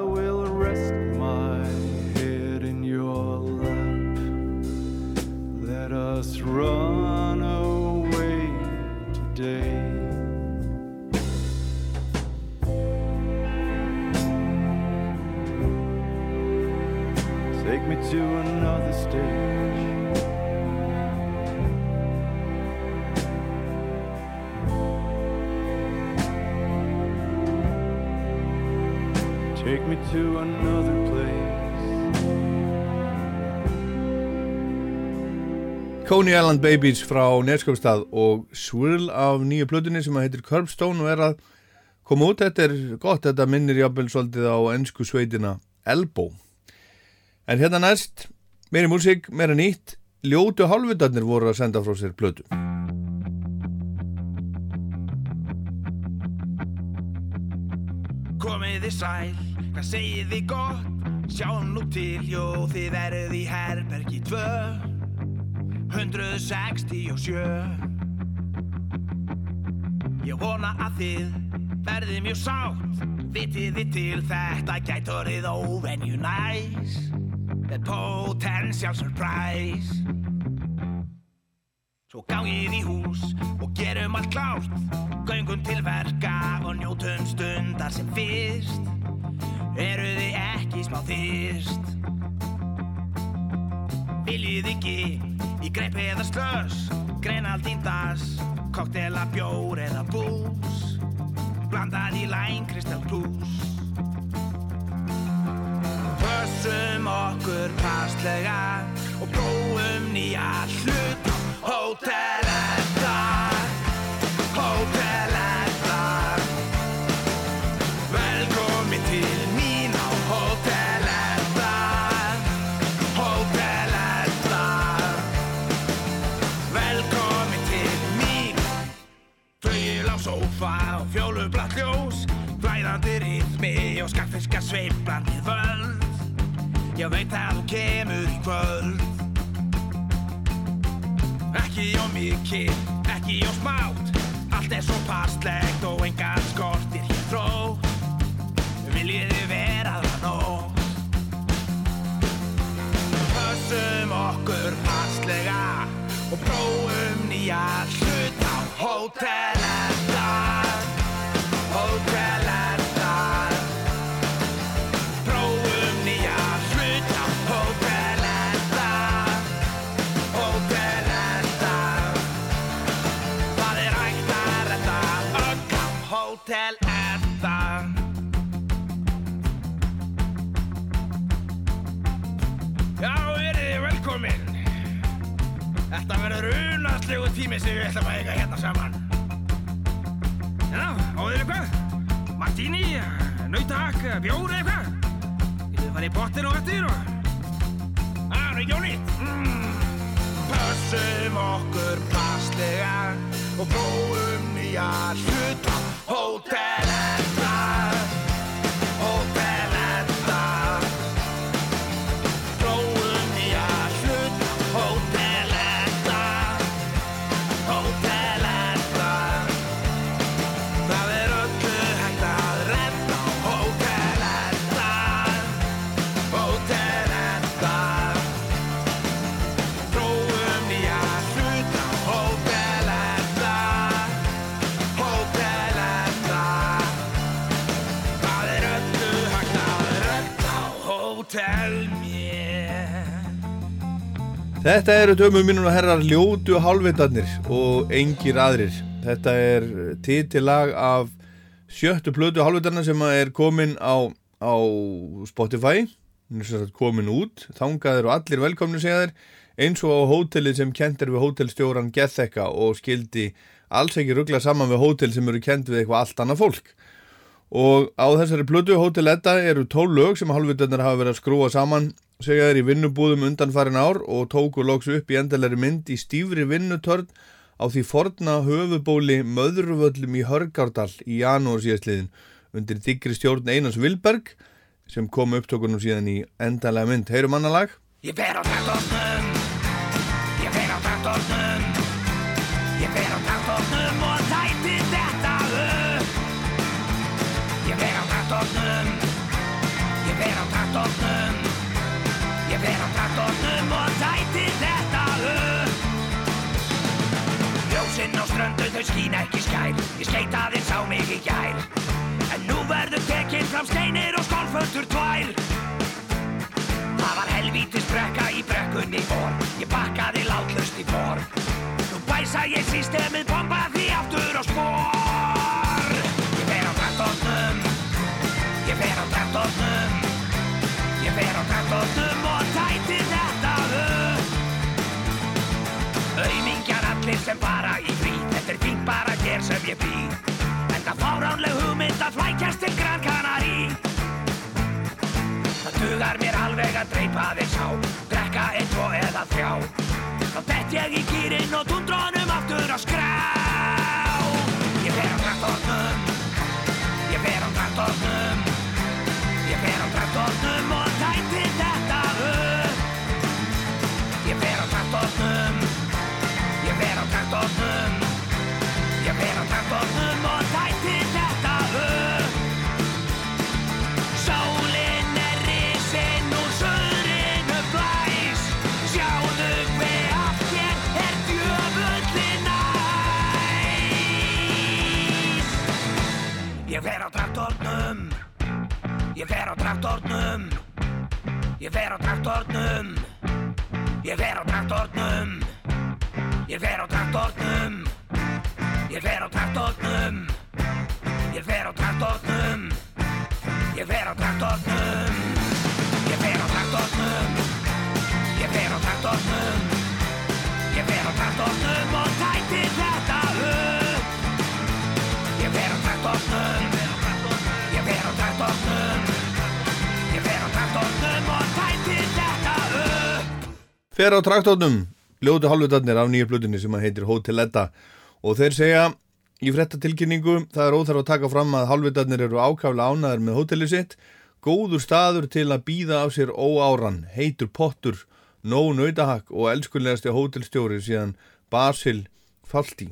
Coney Island Babies frá Neskjöfstað og Swirl af nýju plötunni sem heitir Curbstone og er að koma út, þetta er gott, þetta minnir jáfnvel svolítið á ennsku sveitina Elbow. En hérna næst, meiri músík, meira nýtt, ljótu hálfutarnir voru að senda frá sér plötu. Komið þið sæl, hvað segið þið gott? Sjáum nú til, jú, þið verðið í herbergi 2 167 Ég vona að þið verðið mjög sátt. Vitið þið til þetta gæti orðið óvenju næs? The potential surprise. Svo gangið í hús og gerum allt klárt. Göngum til verka og njótum stundar sem fyrst. Eru þið ekki smá þyrst Viljið ekki í greip eða slös Greinaldín das, koktela bjór eða bús Blandað í læn Kristal Plus Pössum okkur passlega og prófum nýja hlut Hótel og skakfiska sveiflandi völd. Ég veit að þú kemur í kvöld. Ekki á mikið, ekki á smátt. Allt er svo passlegt og engan skortir hér þrótt Viljið þið vera það nótt Pössum okkur passlega og prófum nýja hlut á Hótel unaslegu tími sem við ætlum að eiga hérna saman Já, áður eitthvað? Martini, nautak, bjóri eitthvað? Getur þið farið í bottin og eftir og... Ah, nú ekki ónýtt mm. Pössum okkur passlega og prófum nýja hlut á Þetta eru dömum mínum og herrar ljótu hálfvitarnir og engir aðrir. Þetta er titillag af sjöttu plötu hálfvitarna sem er komin á, á Spotify, komin út, þangað eru allir velkomni segja þeir, eins og á hótelið sem kent er við hótelstjóran Gethekka og skildi alls ekki ruggla saman við hótel sem eru kent við eitthvað allt annað fólk. Og á þessari plötu Hotel Edda eru tól lög sem hálfvitarnir hafa verið að skrúa saman segja þeir í vinnubúðum undanfarin ár og tóku loks upp í endalegri mynd í stífri vinnutörn á því forna höfubóli Möðruvöllum í Hörgárdal í janúar síðastliðin undir diggri stjórn Einars Vilberg sem kom upptökunum síðan í endalega mynd. Heyrum annalag? Ég fer á traktornum Ég fer á traktornum Ég fer á traktornum og tæti traktornum Ég fer á traktornum og tæti þetta upp Ljósinn á ströndu þau skína ekki skær. Ég skeit aðeins á mig í gær. En nú verður tekinn fram steinir og skálföldur tvær. Það var helvítis brekka í brekkunni vor. Ég bakkaði látlust í vor. Nú bæsa ég systemið bomba því aftur á spór Ég fer á traktornum. Ég fer á traktornum traktornum og tæti þetta upp Aumingjar allir sem fara í frí Þetta er fínt bara hér sem ég bý Þetta fáránleg hugmynd að flækjast til Gran Canarí Það dugar mér alveg að dreipa þess á Drekka einn, tvo eða þrjá Þá dett ég í kýrin og tundrónum aftur á skrá Ég fer á traktornum Ég fer á traktornum Ég fer á traktornum og tæti þetta upp. Ég fer á traktornum Ég fer á traktornum Ég fer á traktornum. Ég fer á traktornum. Ég fer á traktornum. Ég fer á traktornum. Ég fer á traktornum. Ég fer á traktornum. Ég fer á traktornum. Ég fer á traktornum. Ég fer á traktornum og tæti þetta Fer á traktornum, ljótu halvutarnir af nýju blutinni sem heitir Hotel Edda. Og þeir segja í frettatilkynningu það er óþarf að taka fram að halvutarnir eru ákaflega ánaðir með hótelið sitt. Góður staður til að býða af sér óáran, heitur pottur nóg nautahakk og elskunlegasti hótelstjóri síðan Basil Falti.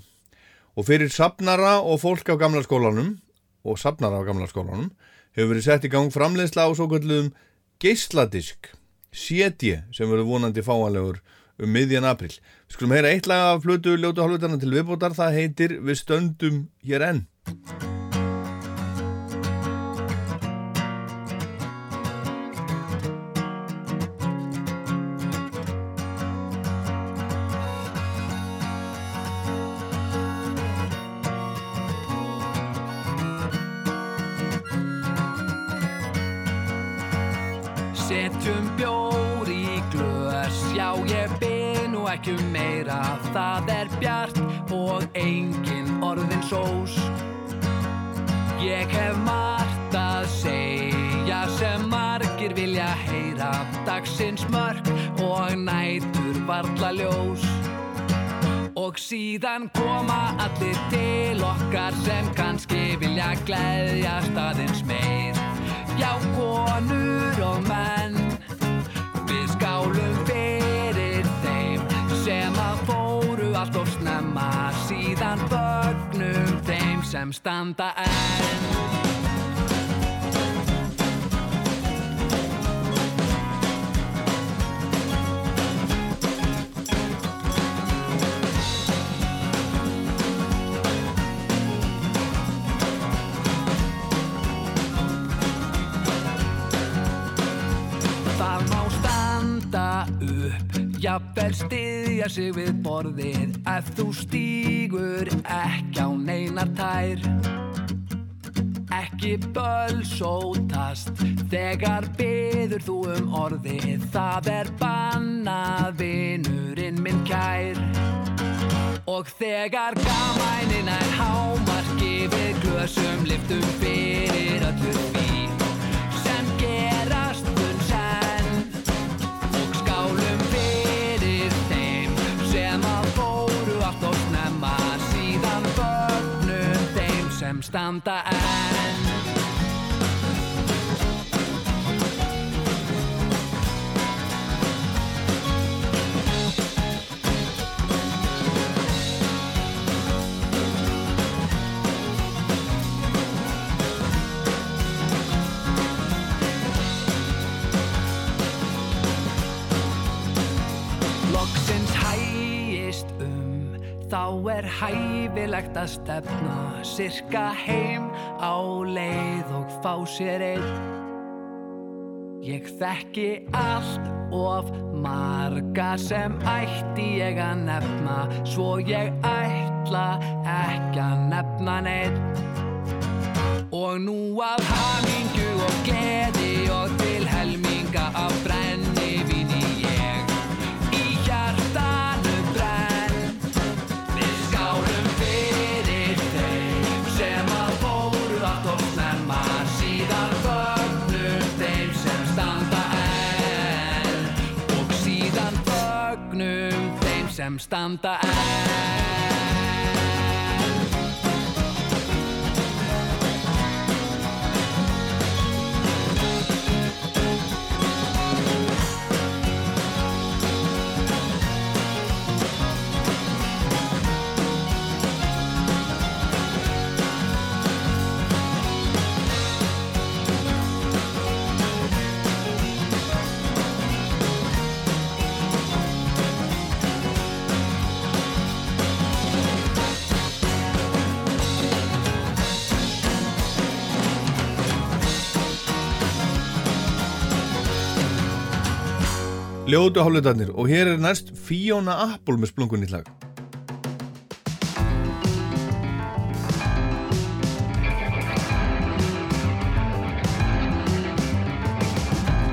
Og fyrir sapnara og fólk á gamla skólanum og sapnara á gamla skólanum hefur verið sett í gang framleiðsla á svo kallum geisladisk CD sem verður vonandi fáanlegur um miðjan april. Við skulum heyra eitt lag af flutu ljótu hálfutarna til viðbótar, það heitir Við stöndum hér enn. Bin og ekki um meira. Það er bjart og engin orðin sós. Ég hef margt að segja sem margir vilja heyra. Dagsins mörk og nætur varla ljós. Og síðan koma allir til okkar sem kannski vilja gleðjast aðeins meir. Já, konur og menn Við skálum allt of snemma Síðan fögnum þeim sem standa enn jafnvel styðja sig við borðið Ef þú stígur ekki á neinar tær. Ekki bölsótast þegar byður þú um orðið. Það er bannað vinurinn minn kær. Og þegar gamænin er hámarki við glösum liftum fyrir öllu sem standa enn Þá er hæfilegt að stefna Sirka heim á leið og fá sér einn. Ég þekki allt of marga sem ætti ég að nefna Svo ég ætla ekki að nefna neitt Og nú af hamingju og gleði og til helminga af brennivíni sem standa enn ljótu hálfutarnir og hér er næst Fiona Apple með splungun í lag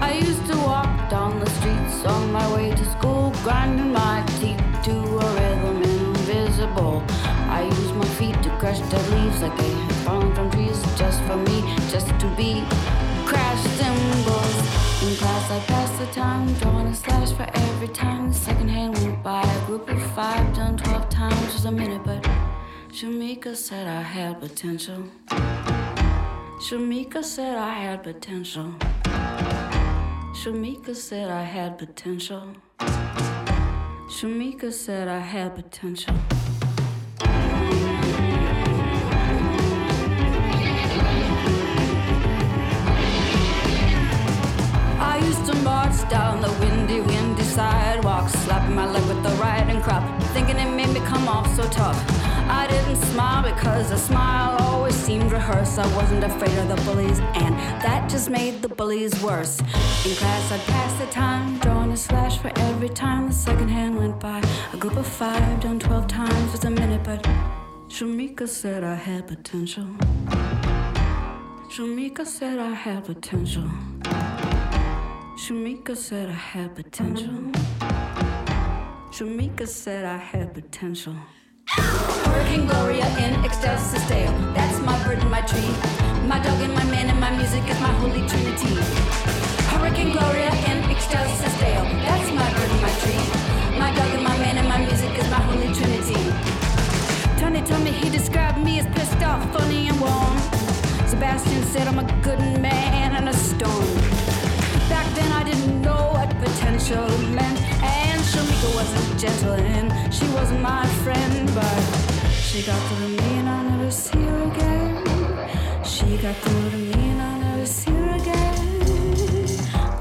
I used to walk down the streets on my way to school, grinding my teeth to a rhythm invisible. I used my feet to crush dead leaves like they had fallen from trees just for me, just to be crash cymbals. In class, I passed the time, drawing a slash for every time the second hand went by. A group of five done twelve times was a minute, but Shamika said I had potential. Shamika said I had potential. Shamika said I had potential. Shamika said I had potential. Used to march down the windy, windy sidewalk, slapping my leg with the riding crop, thinking it made me come off so tough. I didn't smile because a smile always seemed rehearsed. I wasn't afraid of the bullies, and that just made the bullies worse. In class, I'd pass the time, drawing a slash for every time the second hand went by. A group of five done 12 times was a minute, but Shamika said I had potential. Shamika said I had potential. Shamika said I had potential. Shamika said I had potential. Hurricane Gloria in ecstasis dale. That's my bird and my tree. My dog and my man and my music is my holy trinity. Hurricane Gloria in ecstasis dale. That's my bird and my tree. My dog and my man and my music is my holy trinity. Tony told me he described me as pissed off, funny and warm. Sebastian said I'm a good man in a storm. Back then I didn't know what potential meant, and Shamika wasn't gentle and she wasn't my friend, but she got through to me and I'll never see her again. She got through to me and I'll never see her again.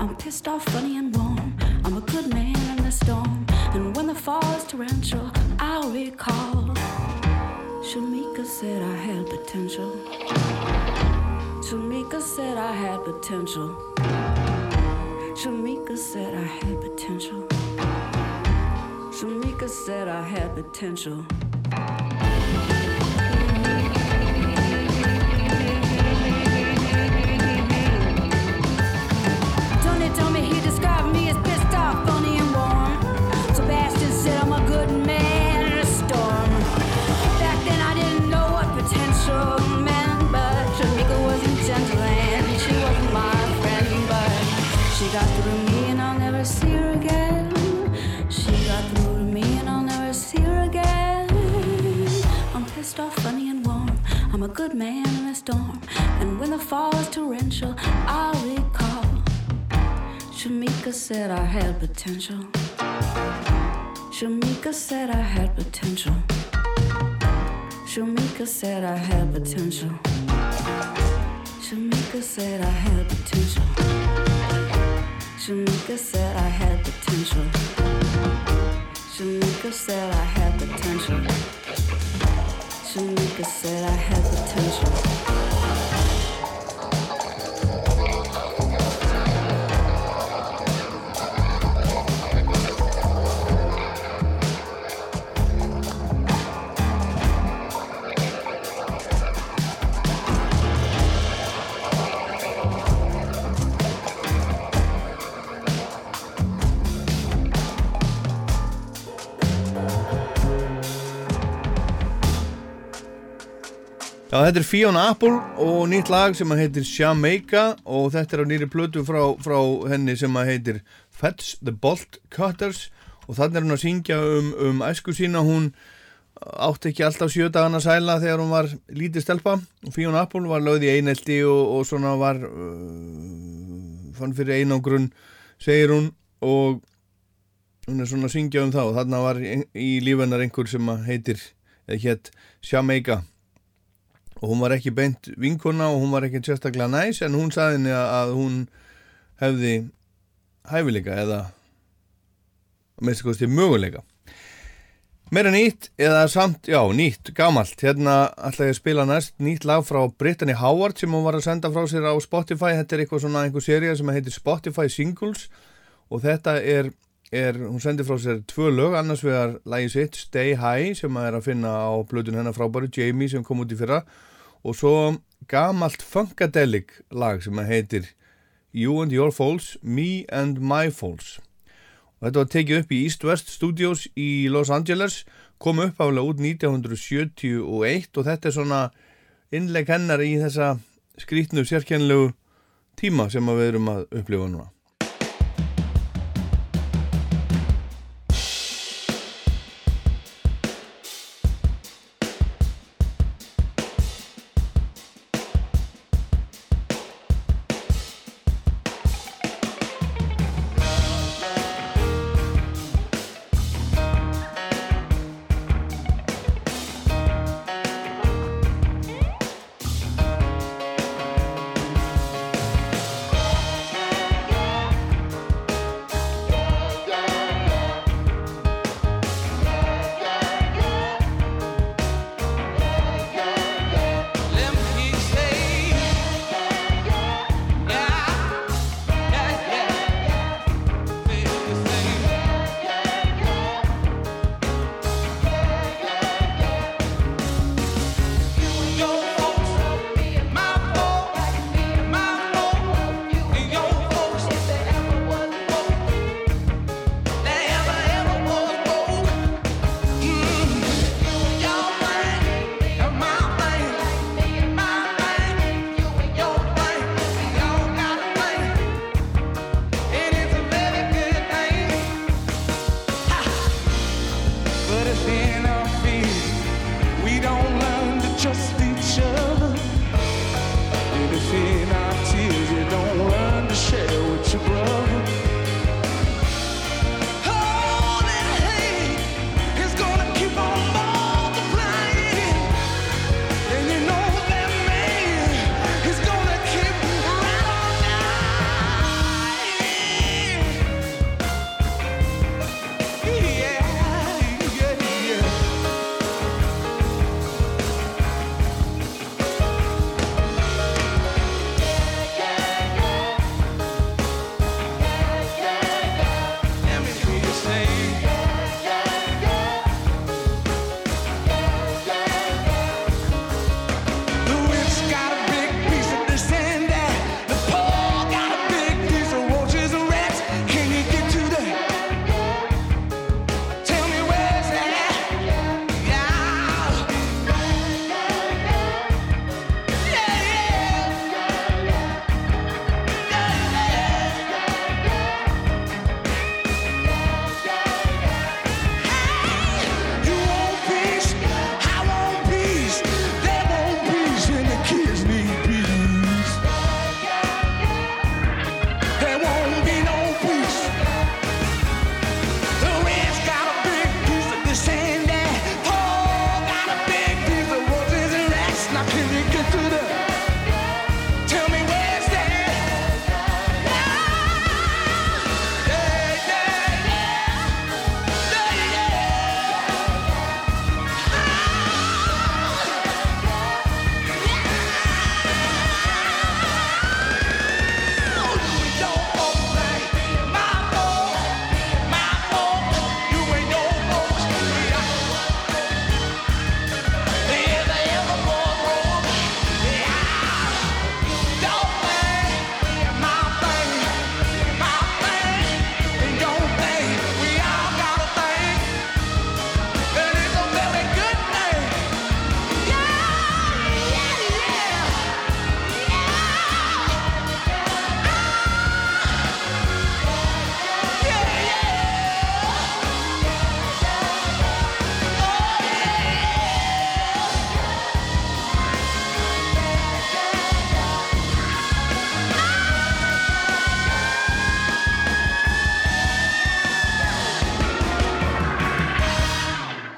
I'm pissed off, funny and warm. I'm a good man in the storm, and when the fall is torrential, I'll recall. Shamika said I had potential. Shamika said I had potential. Shamika said I had potential. Shamika said I had potential. I'm a good man in a storm, and when the fall is torrential, I'll recall. Shamika said I had potential. Shamika said I had potential. Shamika said I had potential. Shamika said I had potential. Shamika said I had potential. Shamika said I had potential. Shamika said I had potential. Þetta er Fiona Apple og nýtt lag sem heitir Jamaica og þetta er á nýri plötu frá, frá henni sem heitir Fetch the Bolt Cutters. Og þannig er hún að syngja um, um æsku sína, hún átti ekki alltaf sjö dagana sæla þegar hún var lítið stelpa. Og Fiona Apple var lögð í einelti og, og svona var uh, fann fyrir einangrun segir hún. Og hún er svona að syngja um það. Og þarna var í, lífennar einhver sem heitir eða hétt Jamaica og hún var ekki beint vinkona og hún var ekki sérstaklega næs en hún saði henni að hún hefði hæfileika eða meðst kosti möguleika. Meira nýtt eða samt, já nýtt, gamalt. Hérna ætla ég að spila næst nýtt lag frá Brittany Howard sem hún var að senda frá sér á Spotify. Þetta er eitthvað svona einhver seria sem heitir Spotify Singles og þetta er, er hún sendir frá sér tvö lög annars vegar lægi sitt Stay High sem að er að finna á blöðun hennar frábæru Jamie sem kom út í fyrra og svo gamalt Funkadelic lag sem að heitir You and Your Falls, Me and My Falls og þetta var tekið upp í East West Studios í Los Angeles kom upp álega út 1971 og þetta er svona innleg hennar í þessa skrítnu sérkennlegu tíma sem við erum að upplifa núna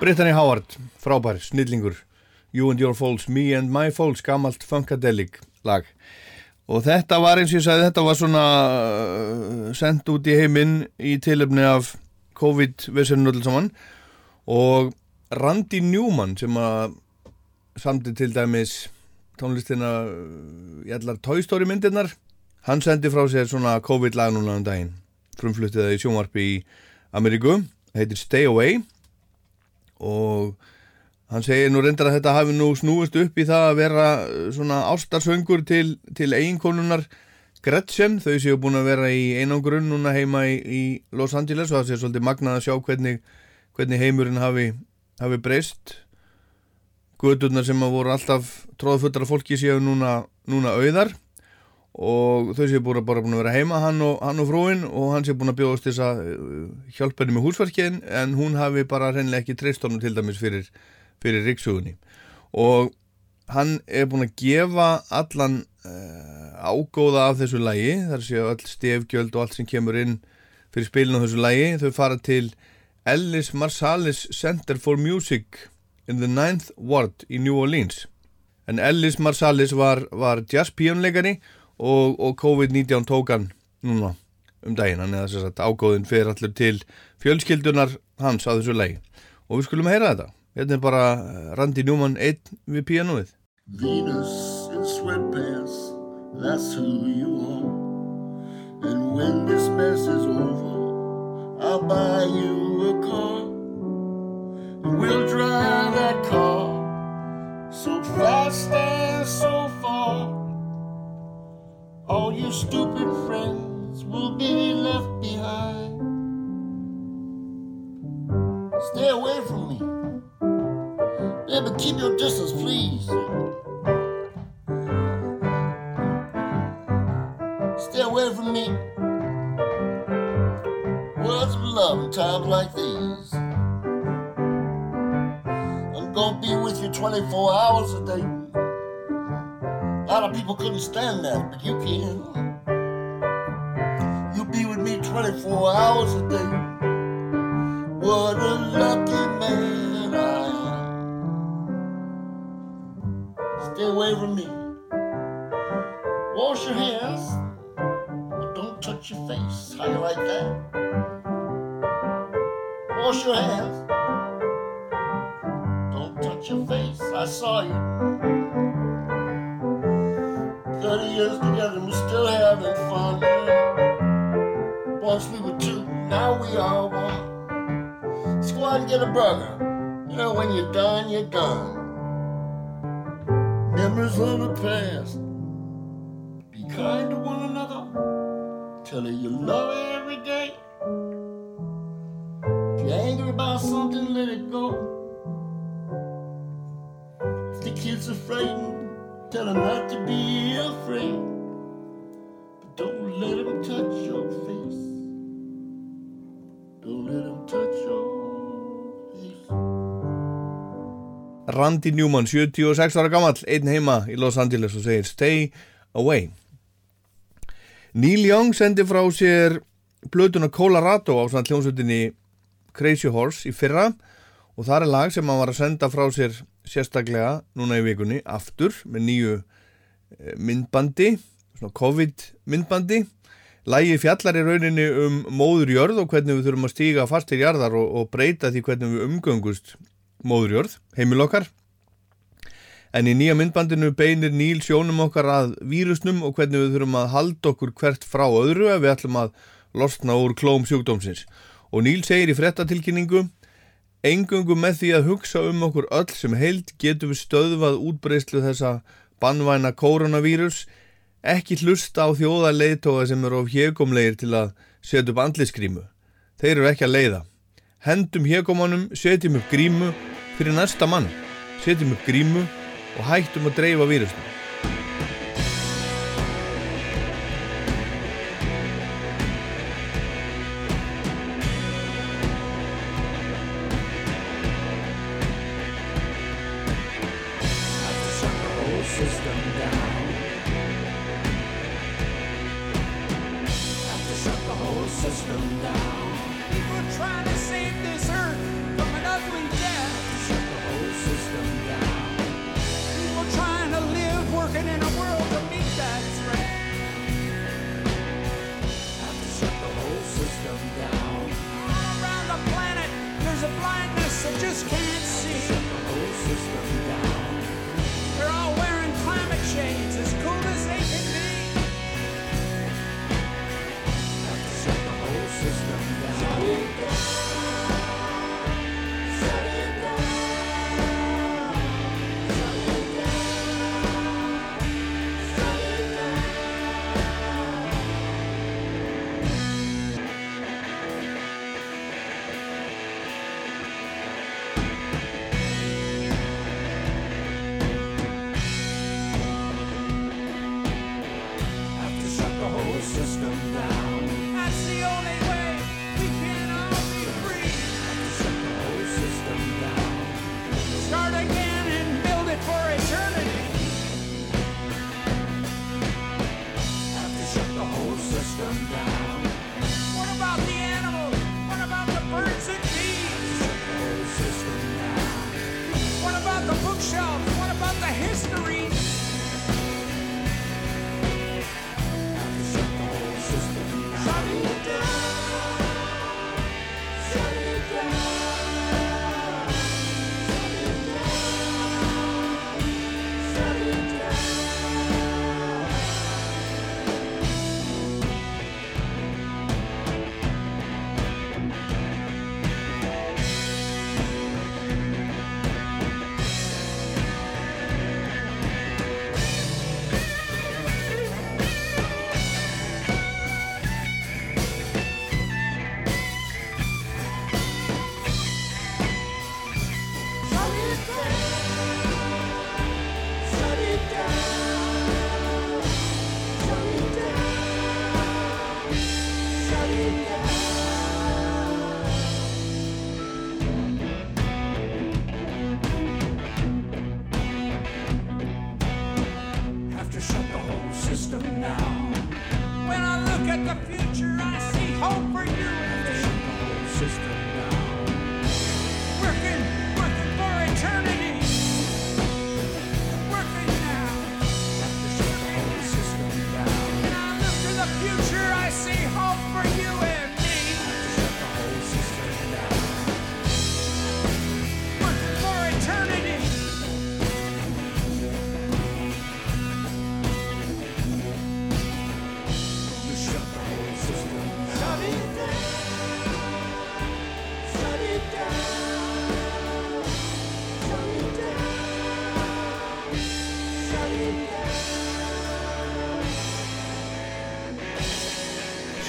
Brittany Howard, frábær, snillingur. You and Your Falls, Me and My Falls gamalt Funkadelic lag. Og þetta var eins og ég sagði þetta var svona uh, sendt út í heiminn í tilöfni af COVID-vissunum öll saman. Og Randy Newman sem að samti til dæmis tónlistina uh, í allar Toy Story myndirnar hann sendi frá sér svona COVID-lag núna um daginn. Frumfluttið það í sjónvarpi í Ameríku, heitir Stay Away og hann segir nú reyndar að þetta hafi nú snúist upp í það að vera uh, svona ástarsöngur til, til eiginkonunar Gretchen, þau séu búin að vera í einangrunn núna heima í, í Los Angeles og það sé svolítið magnað að sjá hvernig, hvernig heimurinn hafi, hafi breyst. Guturnar sem að voru alltaf tróðfullar fólki séu núna, núna auðar og þau séu búin að vera heima hann og, hann og frúin og hann séu búin að bjóðast þess að uh, hjálpa henni með húsverkin en hún hafi bara reynilega ekki treyst honum til dæmis fyrir, fyrir ríksugunni og hann er búin að gefa allan uh, ágóða af þessu lægi þar séu all stefgjöld og allt sem kemur inn fyrir spilin á þessu lægi þau fara til Ellis Marsalis Center for Music in the 9th Ward í New Orleans. En Ellis Marsalis var, var jazzpíjónleikari og, og COVID-19 tók hann núna um daginn, er þess að ágóðin fyrir allur til fjölskyldunar hans á þessu lægi og við skulum heyra þetta hérna er bara Randy Newman 1 við píanóið Venus in sweatpants, that's who you are. And when this mess is over, I'll buy you a car. And we'll drive that car so fast and so far. All your stupid friends will be left behind. Stay away from me. Baby, keep your distance, please. Stay away from me. Words of love in times like these. I'm gonna be with you 24 hours a day. A lot of people couldn't stand that, but you can. You'll be with me 24 hours a day. What a lucky man I am. Stay away from me. Wash your hands, but don't touch your face. How you like that? Wash your hands. Don't touch your face. I saw you. 30 years together, we're still having fun. Once we were two, now we are one. Let's go out and get a burger. You know, when you're done, you're done. Memories of the past. Be kind to one another. Tell her you love her every day. If you're angry about something, let it go. If the kid's afraid, tell her not to be afraid. But don't let him touch your face. Don't let him touch your face. Randy Newman, 76 ára gammal, einn heima í Los Angeles og segir Stay Away. Neil Young sendi frá sér blötuna Colorado á svona hljómsveitinni Crazy Horse í fyrra og það er lag sem hann var að senda frá sér sérstaklega núna í vikunni aftur með nýju eh, myndbandi, svona COVID myndbandi. Lægi fjallar í rauninni um móðurjörð og hvernig við þurfum að stíga fastir jarðar og, og breyta því hvernig við umgöngust móðurjörð, heimil okkar. En í nýja myndbandinu beinir Níl sjónum okkar að vírusnum og hvernig við þurfum að halda okkur hvert frá öðru ef við ætlum að losna úr klóm sjúkdómsins. Og Níl segir í frettatilkynningu Engöngu með því að hugsa um okkur öll sem heild getum við stöðvað útbreyslu þessa bannvæna koronavírus ekki hlusta á þjóðarleitóa sem eru of hégumlegir til að setja upp andliskrímu. Þeir eru ekki að leiða. Hendum hégumannum, setjum upp grímu fyrir næsta mann. Setjum upp grímu og hættum að dreifa vírusnum.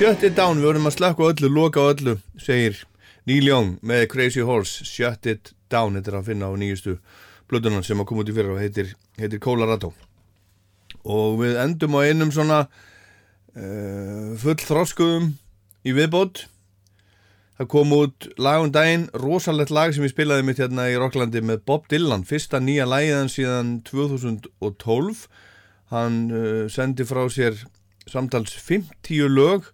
Shut it down, við vorum að slakka öllu, loka öllu, segir Neil Young með Crazy Horse, Shut it down, þetta er að finna á nýjustu blöðunan sem að koma út í fyrra og heitir, heitir Colorado. Og við endum á einum svona uh, full þroskuðum í viðbót. Það kom út lag um daginn, rosalegt lag sem ég spilaði mitt hérna í Rocklandi með Bob Dylan, fyrsta nýja lægiðan síðan 2012. Hann uh, sendi frá sér samtals 50 lög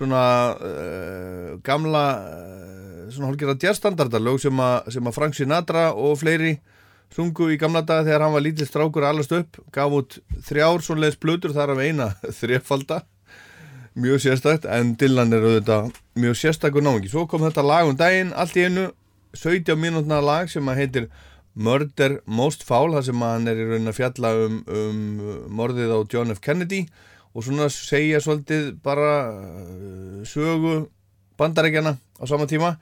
svona uh, gamla uh, svona hálfgerða jazzstandarda lög sem, sem að Frank Sinatra og fleiri sungu í gamla daga þegar hann var lítill strákur allast upp, gaf út þrjár svonleis blöður þar af eina þrefalda. Mjög sérstakt en Dylan er auðvitað mjög sérstakur náðingi svo kom þetta lag um daginn, allt í einu 17 mínútna lag sem að heitir Murder Most Foul þar sem hann er í raunin að fjalla um, um morðið á John F. Kennedy. og svona segja svolítið bara uh, sögu bandarækjana á sama tíma.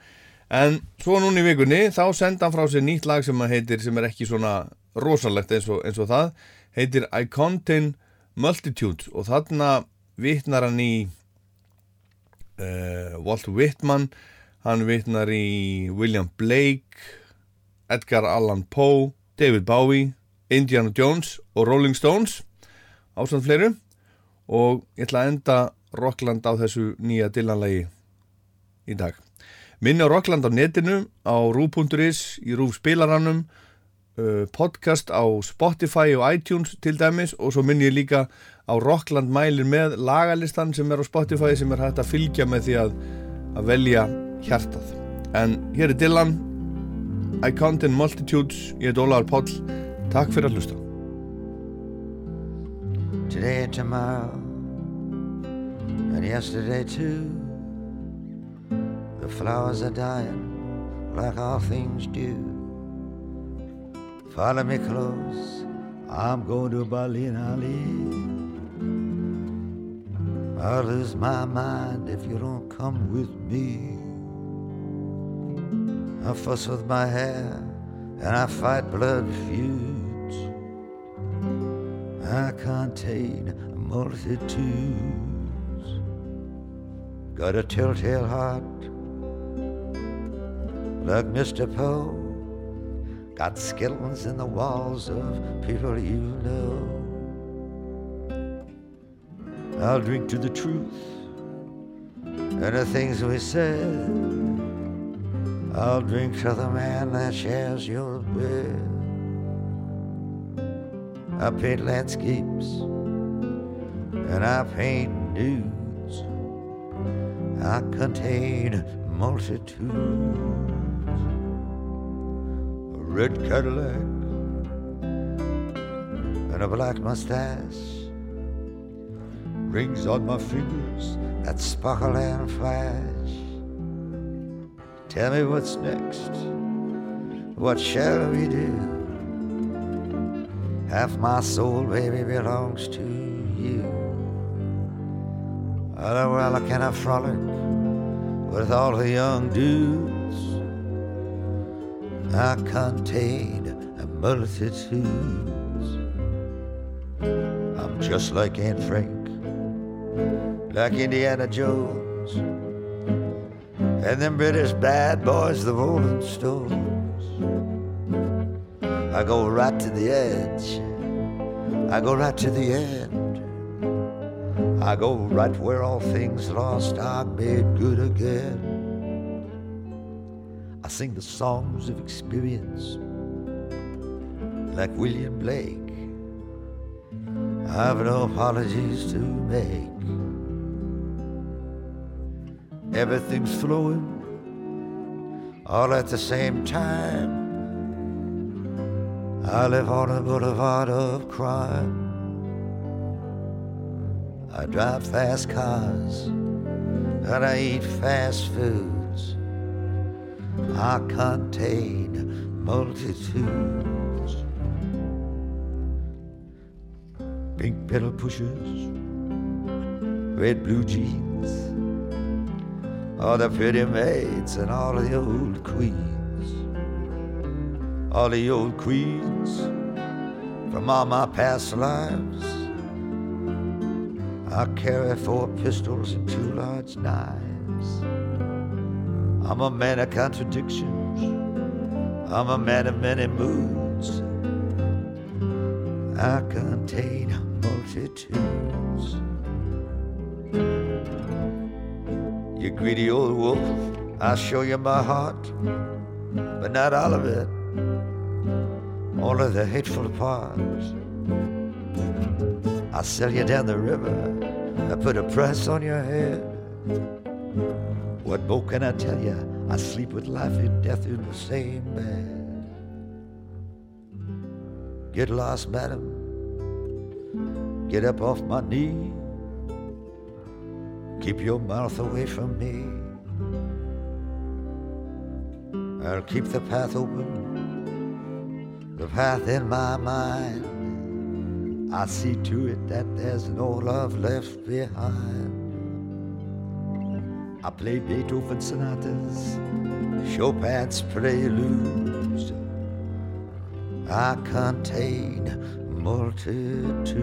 En svo núna í vikunni þá senda hann frá sér nýtt lag sem að heitir sem er ekki svona rosalegt eins og, eins og það heitir I Contain Multitudes. Og þarna vitnar hann í uh, Walt Whitman hann vitnar í William Blake Edgar Allan Poe David Bowie, Indiana Jones og Rolling Stones ásand fleiru og ég ætla að enda Rockland á þessu nýja dillanlegi í dag. Minni á Rockland á netinu, á rú.is, í rúf spilarannum, uh, podcast á Spotify og iTunes til dæmis og svo minni ég líka á Rockland mælir með lagalistan sem er á Spotify sem er hægt að fylgja með því að, að velja hjartað. En hér er Dylan, I Count in Multitudes, ég er Ólaður Páll, takk fyrir að hlusta. Today and tomorrow and yesterday too. The flowers are dying like all things do. Follow me close, I'm going to Berlin, Ali. I'll lose my mind if you don't come with me. I fuss with my hair and I fight blood feuds. I contain multitudes. Got a telltale heart like Mr. Poe. Got skeletons in the walls of people you know. I'll drink to the truth and the things we said. I'll drink to the man that shares your bed. I paint landscapes and I paint nudes. I contain multitudes. A red Cadillac and a black mustache. Rings on my fingers that sparkle and flash. Tell me what's next. What shall we do? Half my soul, baby, belongs to you. Oh, well, I frolic with all the young dudes? I contain a multitudes. I'm just like Aunt Frank, like Indiana Jones, and them British bad boys, the Rolling Stones. I go right to the edge. I go right to the end. I go right where all things lost are made good again. I sing the songs of experience like William Blake. I've no apologies to make. Everything's flowing all at the same time. I live on a boulevard of crime. I drive fast cars and I eat fast foods. I contain multitudes. Pink pedal pushers, red blue jeans, all the pretty maids and all the old queens, all the old queens from all my past lives. I carry four pistols and two large knives. I'm a man of contradictions. I'm a man of many moods. I contain multitudes. You greedy old wolf, I'll show you my heart, but not all of it. Only the hateful parts. I'll sell you down the river. I put a price on your head. What more can I tell you? I sleep with life and death in the same bed. Get lost, madam. Get up off my knee. Keep your mouth away from me. I'll keep the path open, the path in my mind. I see to it that there's no love left behind. I play Beethoven sonatas, Chopin's preludes. I contain multitudes.